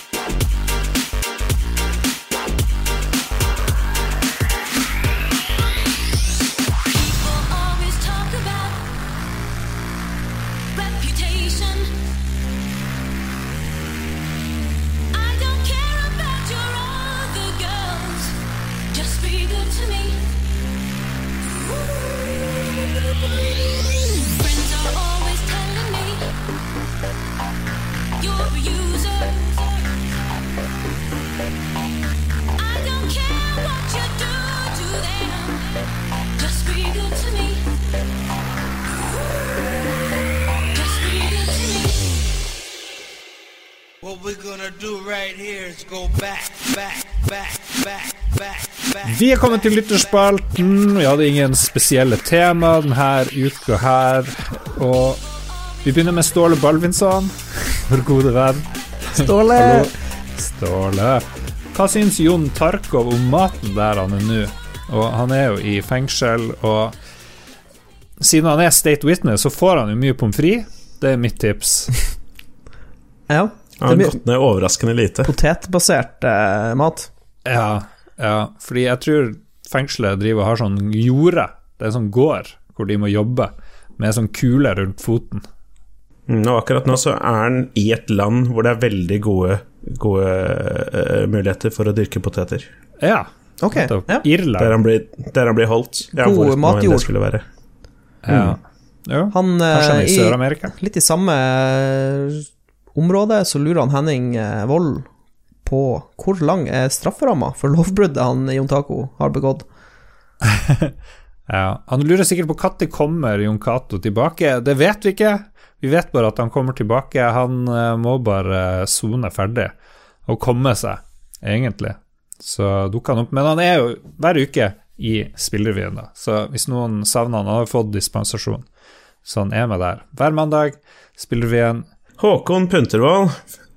Vi er kommet til lytterspalten. Vi hadde ingen spesielle tema denne uka her. Og vi begynner med Ståle Balvinsson, vår gode venn. Ståle. Ståle. Hva syns Jon Tarkov om maten der han er nå? Og han er jo i fengsel, og siden han er state witness, så får han jo mye pommes frites. Det er mitt tips. Ja. Han Det har er gått ned overraskende lite. potetbasert eh, mat. Ja, ja, fordi jeg tror fengselet driver og har sånn jorde. Det er sånn gård hvor de må jobbe med sånn kule rundt foten. Mm, Og akkurat nå så er han i et land hvor det er veldig gode, gode uh, muligheter for å dyrke poteter. Ja, Ok, ja. Irland. Der han blir, der han blir holdt. Ja, God hvor nå enn matjord. skulle. Ja. Jo, Han kanskje eh, er i Sør-Amerika. Litt i samme eh, område så lurer han Henning Wold på hvor lang er strafferamma for lovbruddet han Jon Taco har begått. Ja. Han lurer sikkert på når kommer Jon Cato tilbake. Det vet vi ikke. Vi vet bare at han kommer tilbake. Han eh, må bare sone ferdig og komme seg, egentlig. Så dukker han opp. Men han er jo hver uke i spillrevyen, da. Så hvis noen savner han, han har fått dispensasjon. Så han er med der. Hver mandag, Spillrevyen. Håkon Puntervold,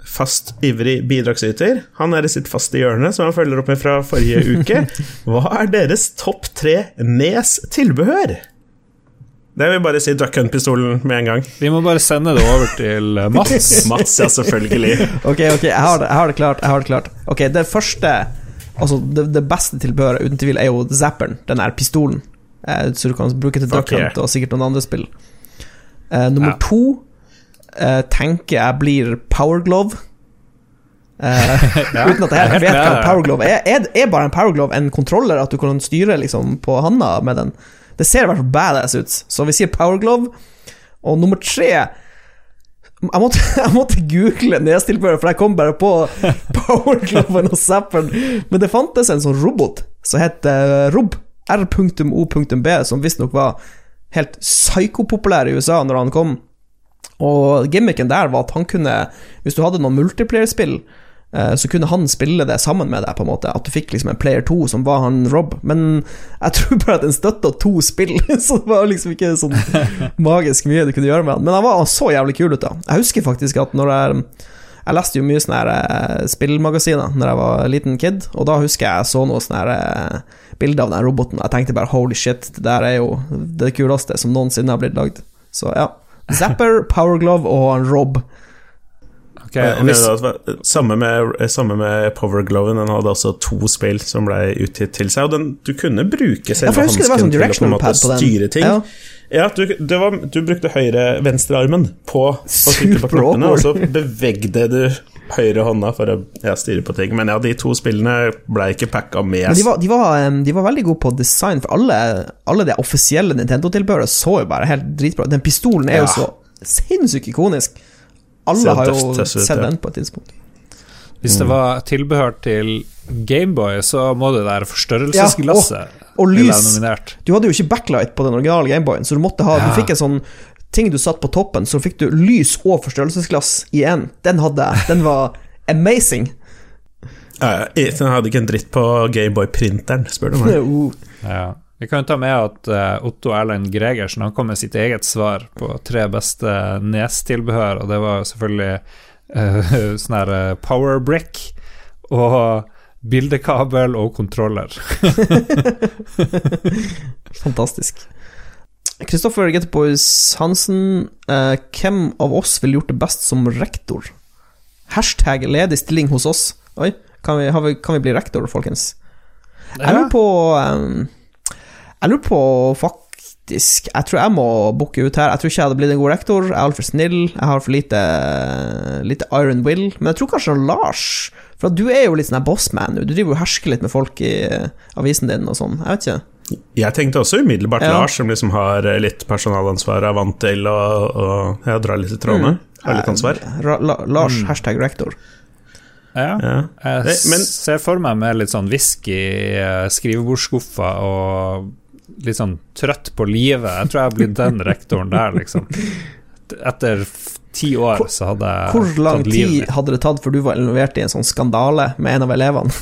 fast ivrig bidragsyter. Han er i sitt faste hjørne, som han følger opp med fra forrige uke. Hva er deres topp tre Nes tilbehør? Det vil bare si duck hunt-pistolen med en gang. Vi må bare sende det over til eh, Mats. Mats, ja, selvfølgelig. Ok, ok, jeg har det, jeg har det klart. Jeg har det klart. Ok, det første Altså, det, det beste tilbehøret uten tvil er jo zapperen, den der pistolen. Eh, så du kan bruke til Duck Duck Hunt og sikkert noen andre spill. Eh, nummer Ja. to eh, tenker jeg blir Power Glove. Eh, Ja, uten at jeg helt vet hva en Power Glove er. Er, er bare en Power Glove en kontroller, at du kan styre liksom på handa med den? Det ser i hvert fall badass ut, så vi sier Power Glove. Og nummer tre jeg måtte, jeg måtte google nestilbehør, for jeg kom bare på Powergloven og Zapperen. Men det fantes en sånn robot som het eh, Rob, R.O.B, som visstnok var helt psykopopulær i USA når han kom. Og gimmicken der var at han kunne, hvis du hadde noen multiplayer-spill, eh, så kunne han spille det sammen med deg, på en måte. At du fikk liksom en player 2 som var han Rob. Men jeg tror bare at den støtta to spill, så det var liksom ikke sånn magisk mye du kunne gjøre med han. Men han var så jævlig kul ut, da. Jeg husker faktisk at når jeg Jeg leste jo mye sånne her, eh, spillmagasiner Når jeg var liten kid, og da husker jeg jeg så noe sånne her eh, bilder av den roboten. Jeg tenkte bare holy shit, det der er jo det kuleste som noensinne har blitt lagd. Så ja. Zapper, Power Glove og Rob. Okay, og hvis, det var- Samme med, samme med Power Gloven, den hadde også to spill som ble utgitt til seg. Og den, du kunne bruke selve det var hansken sånn til å på en måte på styre ting. Ja. Ja, du, det var, du brukte høyre-venstrearmen på å trykke på knappene, og så bevegde du høyre hånda for å ja, styre på ting. Men ja, de to spillene ble ikke packa med. Men de var, de, var, de var veldig gode på design, for alle, alle de offisielle Nintendo-tilbehøret så jo bare helt dritbra Den pistolen er jo så sinnssykt ikonisk. Alle har jo sett den på et tidspunkt. Hvis det var tilbehør til Gameboy, så må det der forstørrelsesglasset og og lys. Du hadde jo ikke backlight på den originale Gameboyen, så du måtte ha Ja. Du fikk en sånn ting du satt på toppen, så fikk du lys og forstørrelsesglass i én. Den hadde jeg. Den var amazing. Ja, den hadde ikke en dritt på Gameboy-printeren, spør du meg. Uh, Ja. Vi kan jo ta med at eh, Otto Erlend Gregersen han kom med sitt eget svar på tre beste Nes-tilbehør, og det var selvfølgelig uh, sånn her eh, power brick og bildekabel og kontroller. fantastisk. Kristoffer Gettepois Hansen, eh, hvem av oss ville gjort det best som rektor? Hashtag ledig stilling hos oss. Oi, kan vi, vi, kan vi bli rektor, folkens? Jeg lurer på ehm, Jeg lurer på faktisk Jeg tror jeg må booke ut her. Jeg tror ikke jeg hadde blitt en god rektor. Jeg er altfor snill. Jeg har for lite Lite iron will. Men jeg tror kanskje Lars For du er jo litt sånn bossman nå. Du driver jo og hersker litt med folk i eh, avisen din og sånn. Jeg vet ikke. Jeg tenkte også umiddelbart Ja. Lars, som liksom har eh, litt personalansvar, er vant til å, å ja, dra litt i trådene. Har litt ansvar. Ra La Lars, hashtag rektor. Ja. Ja. Jeg det, men- ser for meg med litt sånn whisky eh, skrivebordsskuffa og litt sånn trøtt på livet. Jeg tror jeg har blitt den rektoren der, liksom. Etter ti år så hadde jeg Hvor lang tid hadde det tatt før du var involvert i en sånn skandale med en av elevene?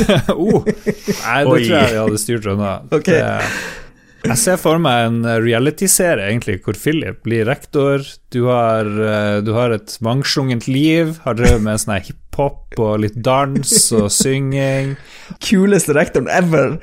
oh, nei, det Oi. tror jeg vi hadde styrt unna. Okay. Det- Jeg ser for meg en reality-serie egentlig hvor Philip blir rektor. Du har, eh, du har et mangslungent liv, har drevet med sånn hiphop og litt dans og synging. Kuleste rektoren ever!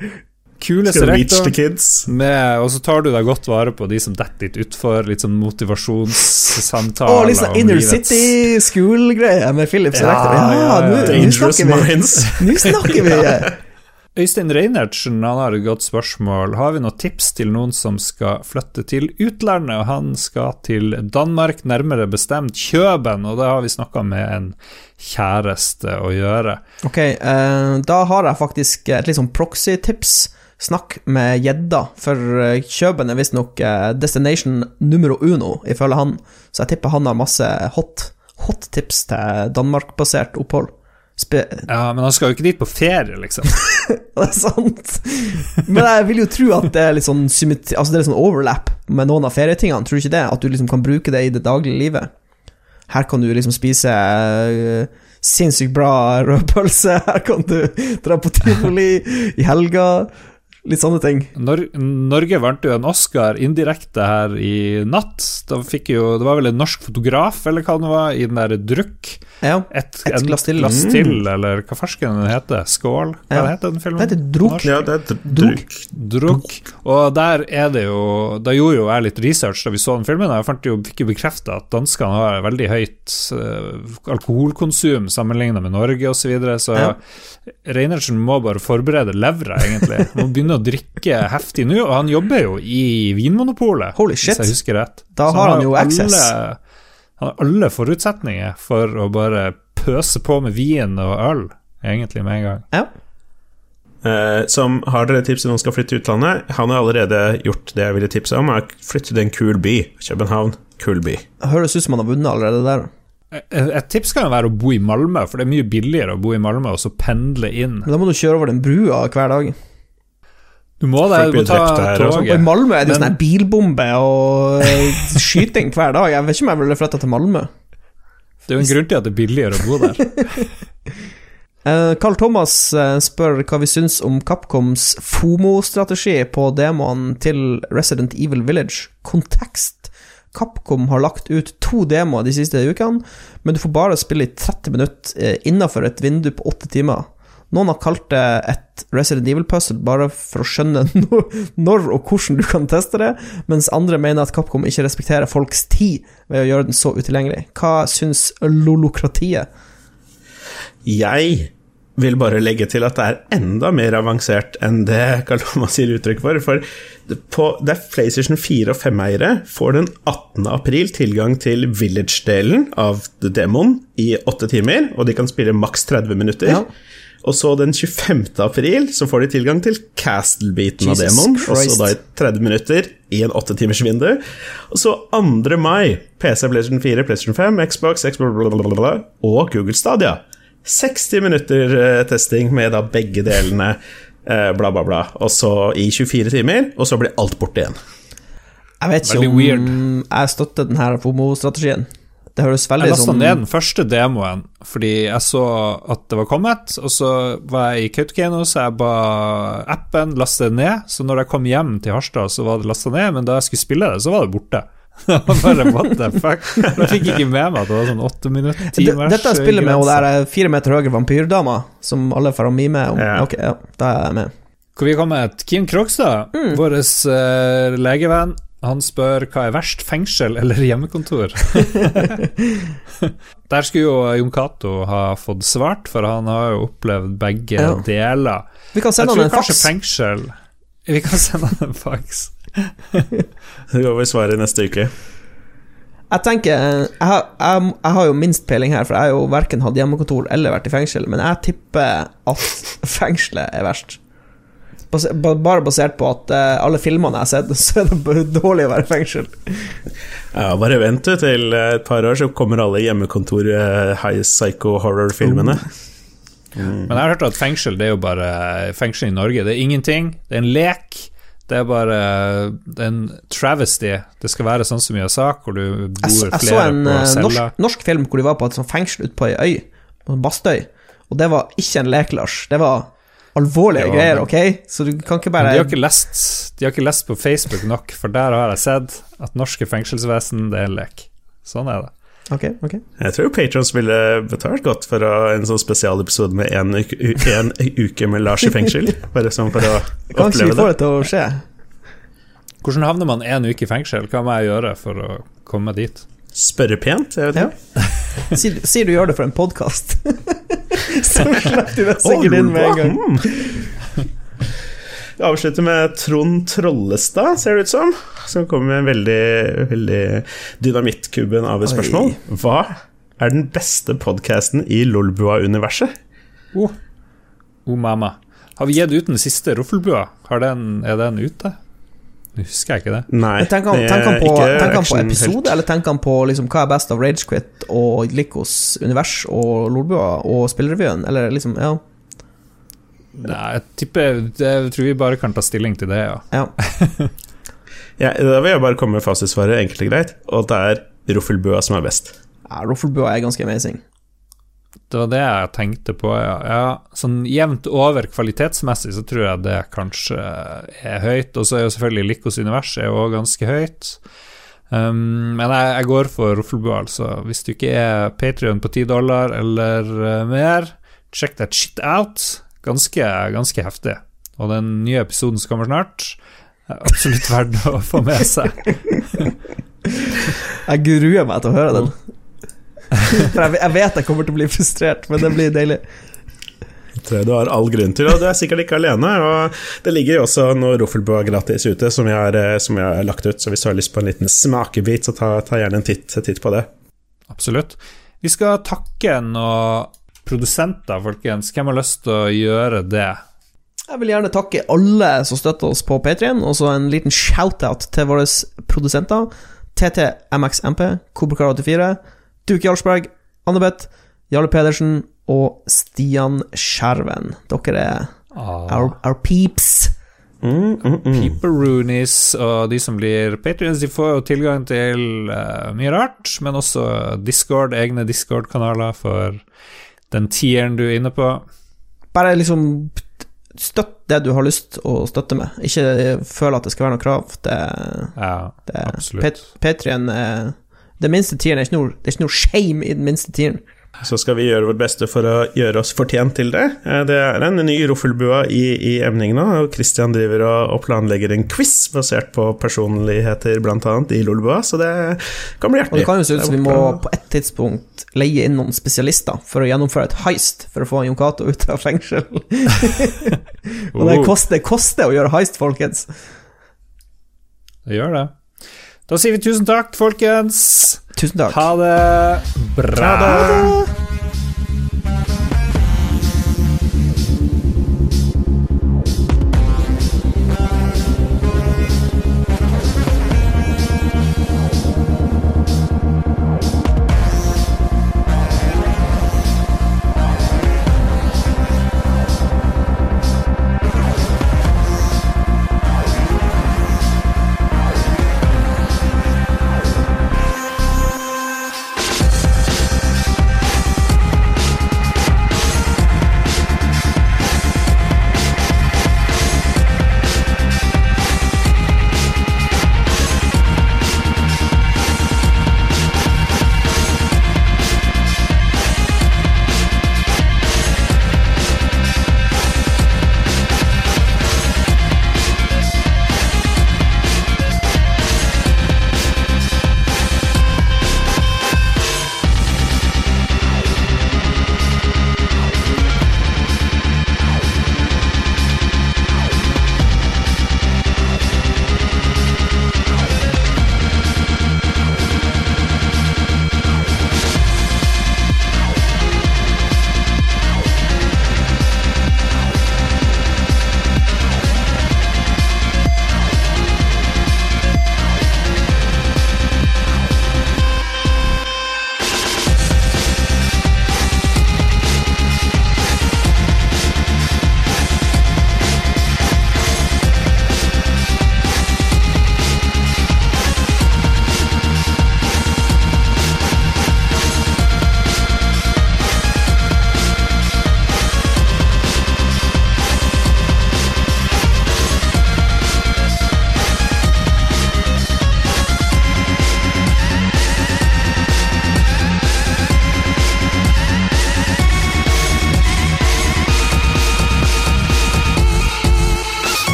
Kuleste rektoren. Med, og så tar du deg godt vare på de som detter litt utfor, litt sånn motivasjonssamtaler. Oh, litt sånn Inner City School-greie med Philips Ja, rektor. Ja, ja, ja. Dangerous minds. Nå snakker vi! Øystein Reinertsen han har et godt spørsmål. Har vi noen tips til noen som skal flytte til utlandet? Han skal til Danmark, nærmere bestemt Kjøben, og det har vi snakka med en kjæreste å gjøre. Ok, eh, da har jeg faktisk et litt sånn proxy-tips. Snakk med gjedda, for eh, Kjøben er visstnok uh, destination numero uno, ifølge han. Så jeg tipper han har masse hot, hot tips til Danmark-basert opphold. Spe Ja, Men han skal jo ikke dit på ferie, liksom. Det er sant. Men jeg vil jo tro at det er litt sånn Altså det er litt sånn overlap med noen av ferietingene. Tror du ikke det? At du liksom kan bruke det i det daglige livet. Her kan du liksom spise eh, sinnssykt bra rødpølse. Her kan du dra på tivoli i helga. Litt sånne ting. Nor Norge vant jo en Oscar indirekte her i natt. Da fikk jo, Det var vel en norsk fotograf, eller hva det var, i den der Drukk. Ja. Et, Et glass til. glass Mm. til, eller hva farsken den heter. Skål? Hva Ja. heter den filmen? Det heter Druk. Ja, det heter dr- Druk. druk. Og der er det jo Da gjorde jo jeg litt research da vi så den filmen, jeg fant jo, fikk jo bekrefta at danskene har veldig høyt uh, alkoholkonsum sammenligna med Norge osv., så, videre, så Ja. Reinertsen må bare forberede levra, egentlig. Må begynne å drikke heftig nå, og han jobber jo i Vinmonopolet, Holy shit. hvis jeg husker rett. Da har han jo access. Alle, han har alle forutsetninger for å bare pøse på med vin og øl, egentlig, med en gang. Ja. Uh, som har dere tips til noen skal flytte til utlandet? Han har allerede gjort det jeg ville tipse om. Er flytte til en kul by. København, kul by. Høres ut som han har vunnet allerede der. Et et tips kan jo være å bo i Malmö, for det er mye billigere å bo i Malmö og så pendle inn. Men da må du kjøre over den brua hver dag. Du må det, Folk du må blir ta drept der og sånn. I. Malmö er det jo sånn bilbombe og eh, skyting hver dag. Jeg vet ikke om jeg ville flytta til Malmö. Det er jo en grunn til at det er billigere å bo der. Eh, Carl Thomas eh, spør hva vi syns om Capcoms FOMO-strategi på demoen til Resident Evil Village. Kontekst. Capcom har lagt ut to demoer de siste ukene, men du får bare spille i 30 minutter innafor et vindu på 8 timer. Noen har kalt det et Resident Evil-puzzle bare for å skjønne når, når og hvordan du kan teste det, mens andre mener at Capcom ikke respekterer folks tid ved å gjøre den så utilgjengelig. Hva syns lolokratiet? Jeg vil bare legge til at det er enda mer avansert enn det Karl Thomas gir uttrykk for. For på, det er PlayStation 4 og 5-eiere får den 18. april tilgang til Village-delen av demoen i åtte timer, og de kan spille maks 30 minutter. Ja. Og så den 25. april så får de tilgang til Castle-biten av demoen. Og så da i 30 minutter i en 8 timers vindu. Og så 2. mai, PC, PlayStation 4, PlayStation 5, Xbox, Xbox blablabla, og Google Stadia. 60 minutter eh, testing med da begge delene, eh, bla, bla, bla. Og så i 24 timer, og så blir alt borte igjen. Jeg vet ikke Veldig om weird. jeg støtter denne FOMO-strategien. Det høres Jeg veldig lasta sånn ned den første demoen fordi jeg så at det var kommet, og så var jeg i Kautokeino, så jeg ba appen laste det ned. Så når jeg kom hjem til Harstad, så var det lasta ned, men da jeg skulle spille det, så var det borte. Det var bare what the fuck? Jeg fikk ikke med meg at det var sånn åtte minutter, ti timers Dette er spillet med hun der fire meter høye vampyrdama, som alle får å mime om. Ja. Ok, ja, da er jeg med. Hvor vi kommer? Kim Krogstad, Mm. vår uh, legevenn, han spør hva er verst, fengsel eller hjemmekontor? Der skulle jo Jon Cato ha fått svart, for han har jo opplevd begge Ja. deler. Vi kan sende han en faks. fengsel Vi kan sende han en faks. Det går vel svaret neste uke. Jeg tenker jeg har, jeg, jeg har jo minst peiling her, for jeg har jo verken hatt hjemmekontor eller vært i fengsel, men jeg tipper at fengselet er verst. Bas- Bare basert på at eh, alle filmene jeg har sett, så er det dårlig å være i fengsel. Ja, bare vent du til eh, et par år, så kommer alle hjemmekontor eh, high psycho horror-filmene. Men jeg har hørt at fengsel det er jo bare Fengsel i Norge, det er ingenting. Det er en lek. Det er bare det er en travesty. Det skal være sånn som i USA, hvor du Jeg, bor jeg, jeg så flere en på cella. norsk, norsk film hvor de var på et sånt fengsel ute på ei øy, på en Bastøy, og det var ikke en lek, Lars. Det var alvorlige Ja, greier, ok? Så du kan ikke bare de har ikke, lest, de har ikke lest på Facebook nok, for der har jeg sett at norske fengselsvesen, det er en lek. Sånn er det. Ok, ok. Jeg tror Patrons ville betalt godt for en sånn spesialepisode med en uke, en uke med Lars i fengsel. Bare sånn for å Kanskje vi oppleve får det. det til å skje. Hvordan havner man en uke i fengsel? Hva må jeg gjøre for å komme dit? Spørre pent, jeg vet Ja. Ikke. Si, si du gjør det for en podkast. Så slipper du det sikkert inn med en gang. Hmm. Vi avslutter med Trond Trollestad, ser det ut som. Som kommer med en veldig, veldig dynamittkubben av et spørsmål. Hva er den beste podkasten i Lolbua-universet? Oh. oh, mamma. Har vi gitt ut den siste Roffelbua? Er den ute? Nå husker jeg ikke det. Nei, tenk han, tenk han på, ikke tenker han på episode, episode, eller tenk han på liksom, hva er best av Ragequit og Likos univers og Lolbua og Spillrevyen? Eller liksom, ja. Nei, jeg tipper Jeg tror vi bare kan ta stilling til det, ja. ja. Ja, da vil jeg bare komme med fasitsvaret, enkelt og greit. Og det er Ruffelbua som er best. ja Ruffelbua er ganske amazing. Det var det jeg tenkte på, ja. ja sånn jevnt over kvalitetsmessig så tror jeg det kanskje er høyt. Og så er jo selvfølgelig Likos univers er jo ganske høyt. Um, men jeg, jeg går for Roffelbua, altså. Hvis du ikke er Patrion på 10 dollar eller uh, mer, check that shit out. Ganske, ganske heftig. Og den nye episoden som kommer snart, er absolutt verdt å få med seg. Jeg gruer meg til å høre den. For jeg, jeg vet jeg kommer til å bli frustrert, men det blir deilig. Det tror jeg du har all grunn til, og du er sikkert ikke alene. Og det ligger jo også noe Roffelboa gratis ute som jeg, har, eh, som jeg har lagt ut, så hvis du har lyst på en liten smakebit, så ta, ta gjerne en titt, titt på det. Absolutt. Vi skal takke noen produsenter, folkens. Hvem har lyst til å gjøre det? Jeg vil gjerne takke alle som støtter oss på Patrion, og så en liten shout-out til våre produsenter. TTMXMP, Kobrakar84, Duke Jarlsberg, Annebeth, Jarle Pedersen og Stian Skjerven. Dere er our, our peeps. Mm, mm, mm. Peeperoonies og de som blir patrions, de får jo tilgang til uh, mye rart, men også Discord, egne Discord-kanaler for den tieren du er inne på. Bare liksom støtt det du har lyst å støtte med. Ikke føl at det skal være noe krav. Det, Ja, det absolutt. Pat- Patrion er Det minste tieren er ikke noe, det er ikke noe shame i den minste tieren. Så skal vi gjøre vårt beste for å gjøre oss fortjent til det. Eh, Det er en ny Roffelbua i, i emning nå, og Christian driver og, og planlegger en quiz basert på personligheter, annet, i Lolbua, så det kan bli Og det kan jo se ut som vi må på et tidspunkt leie inn noen spesialister for å gjennomføre et heist for å få Jon Cato ut av fengsel. Og det Oh. koster, det koster å gjøre heist, folkens. Det gjør det. Da sier vi tusen takk, folkens. Tusen takk. Ha det bra. Ha det.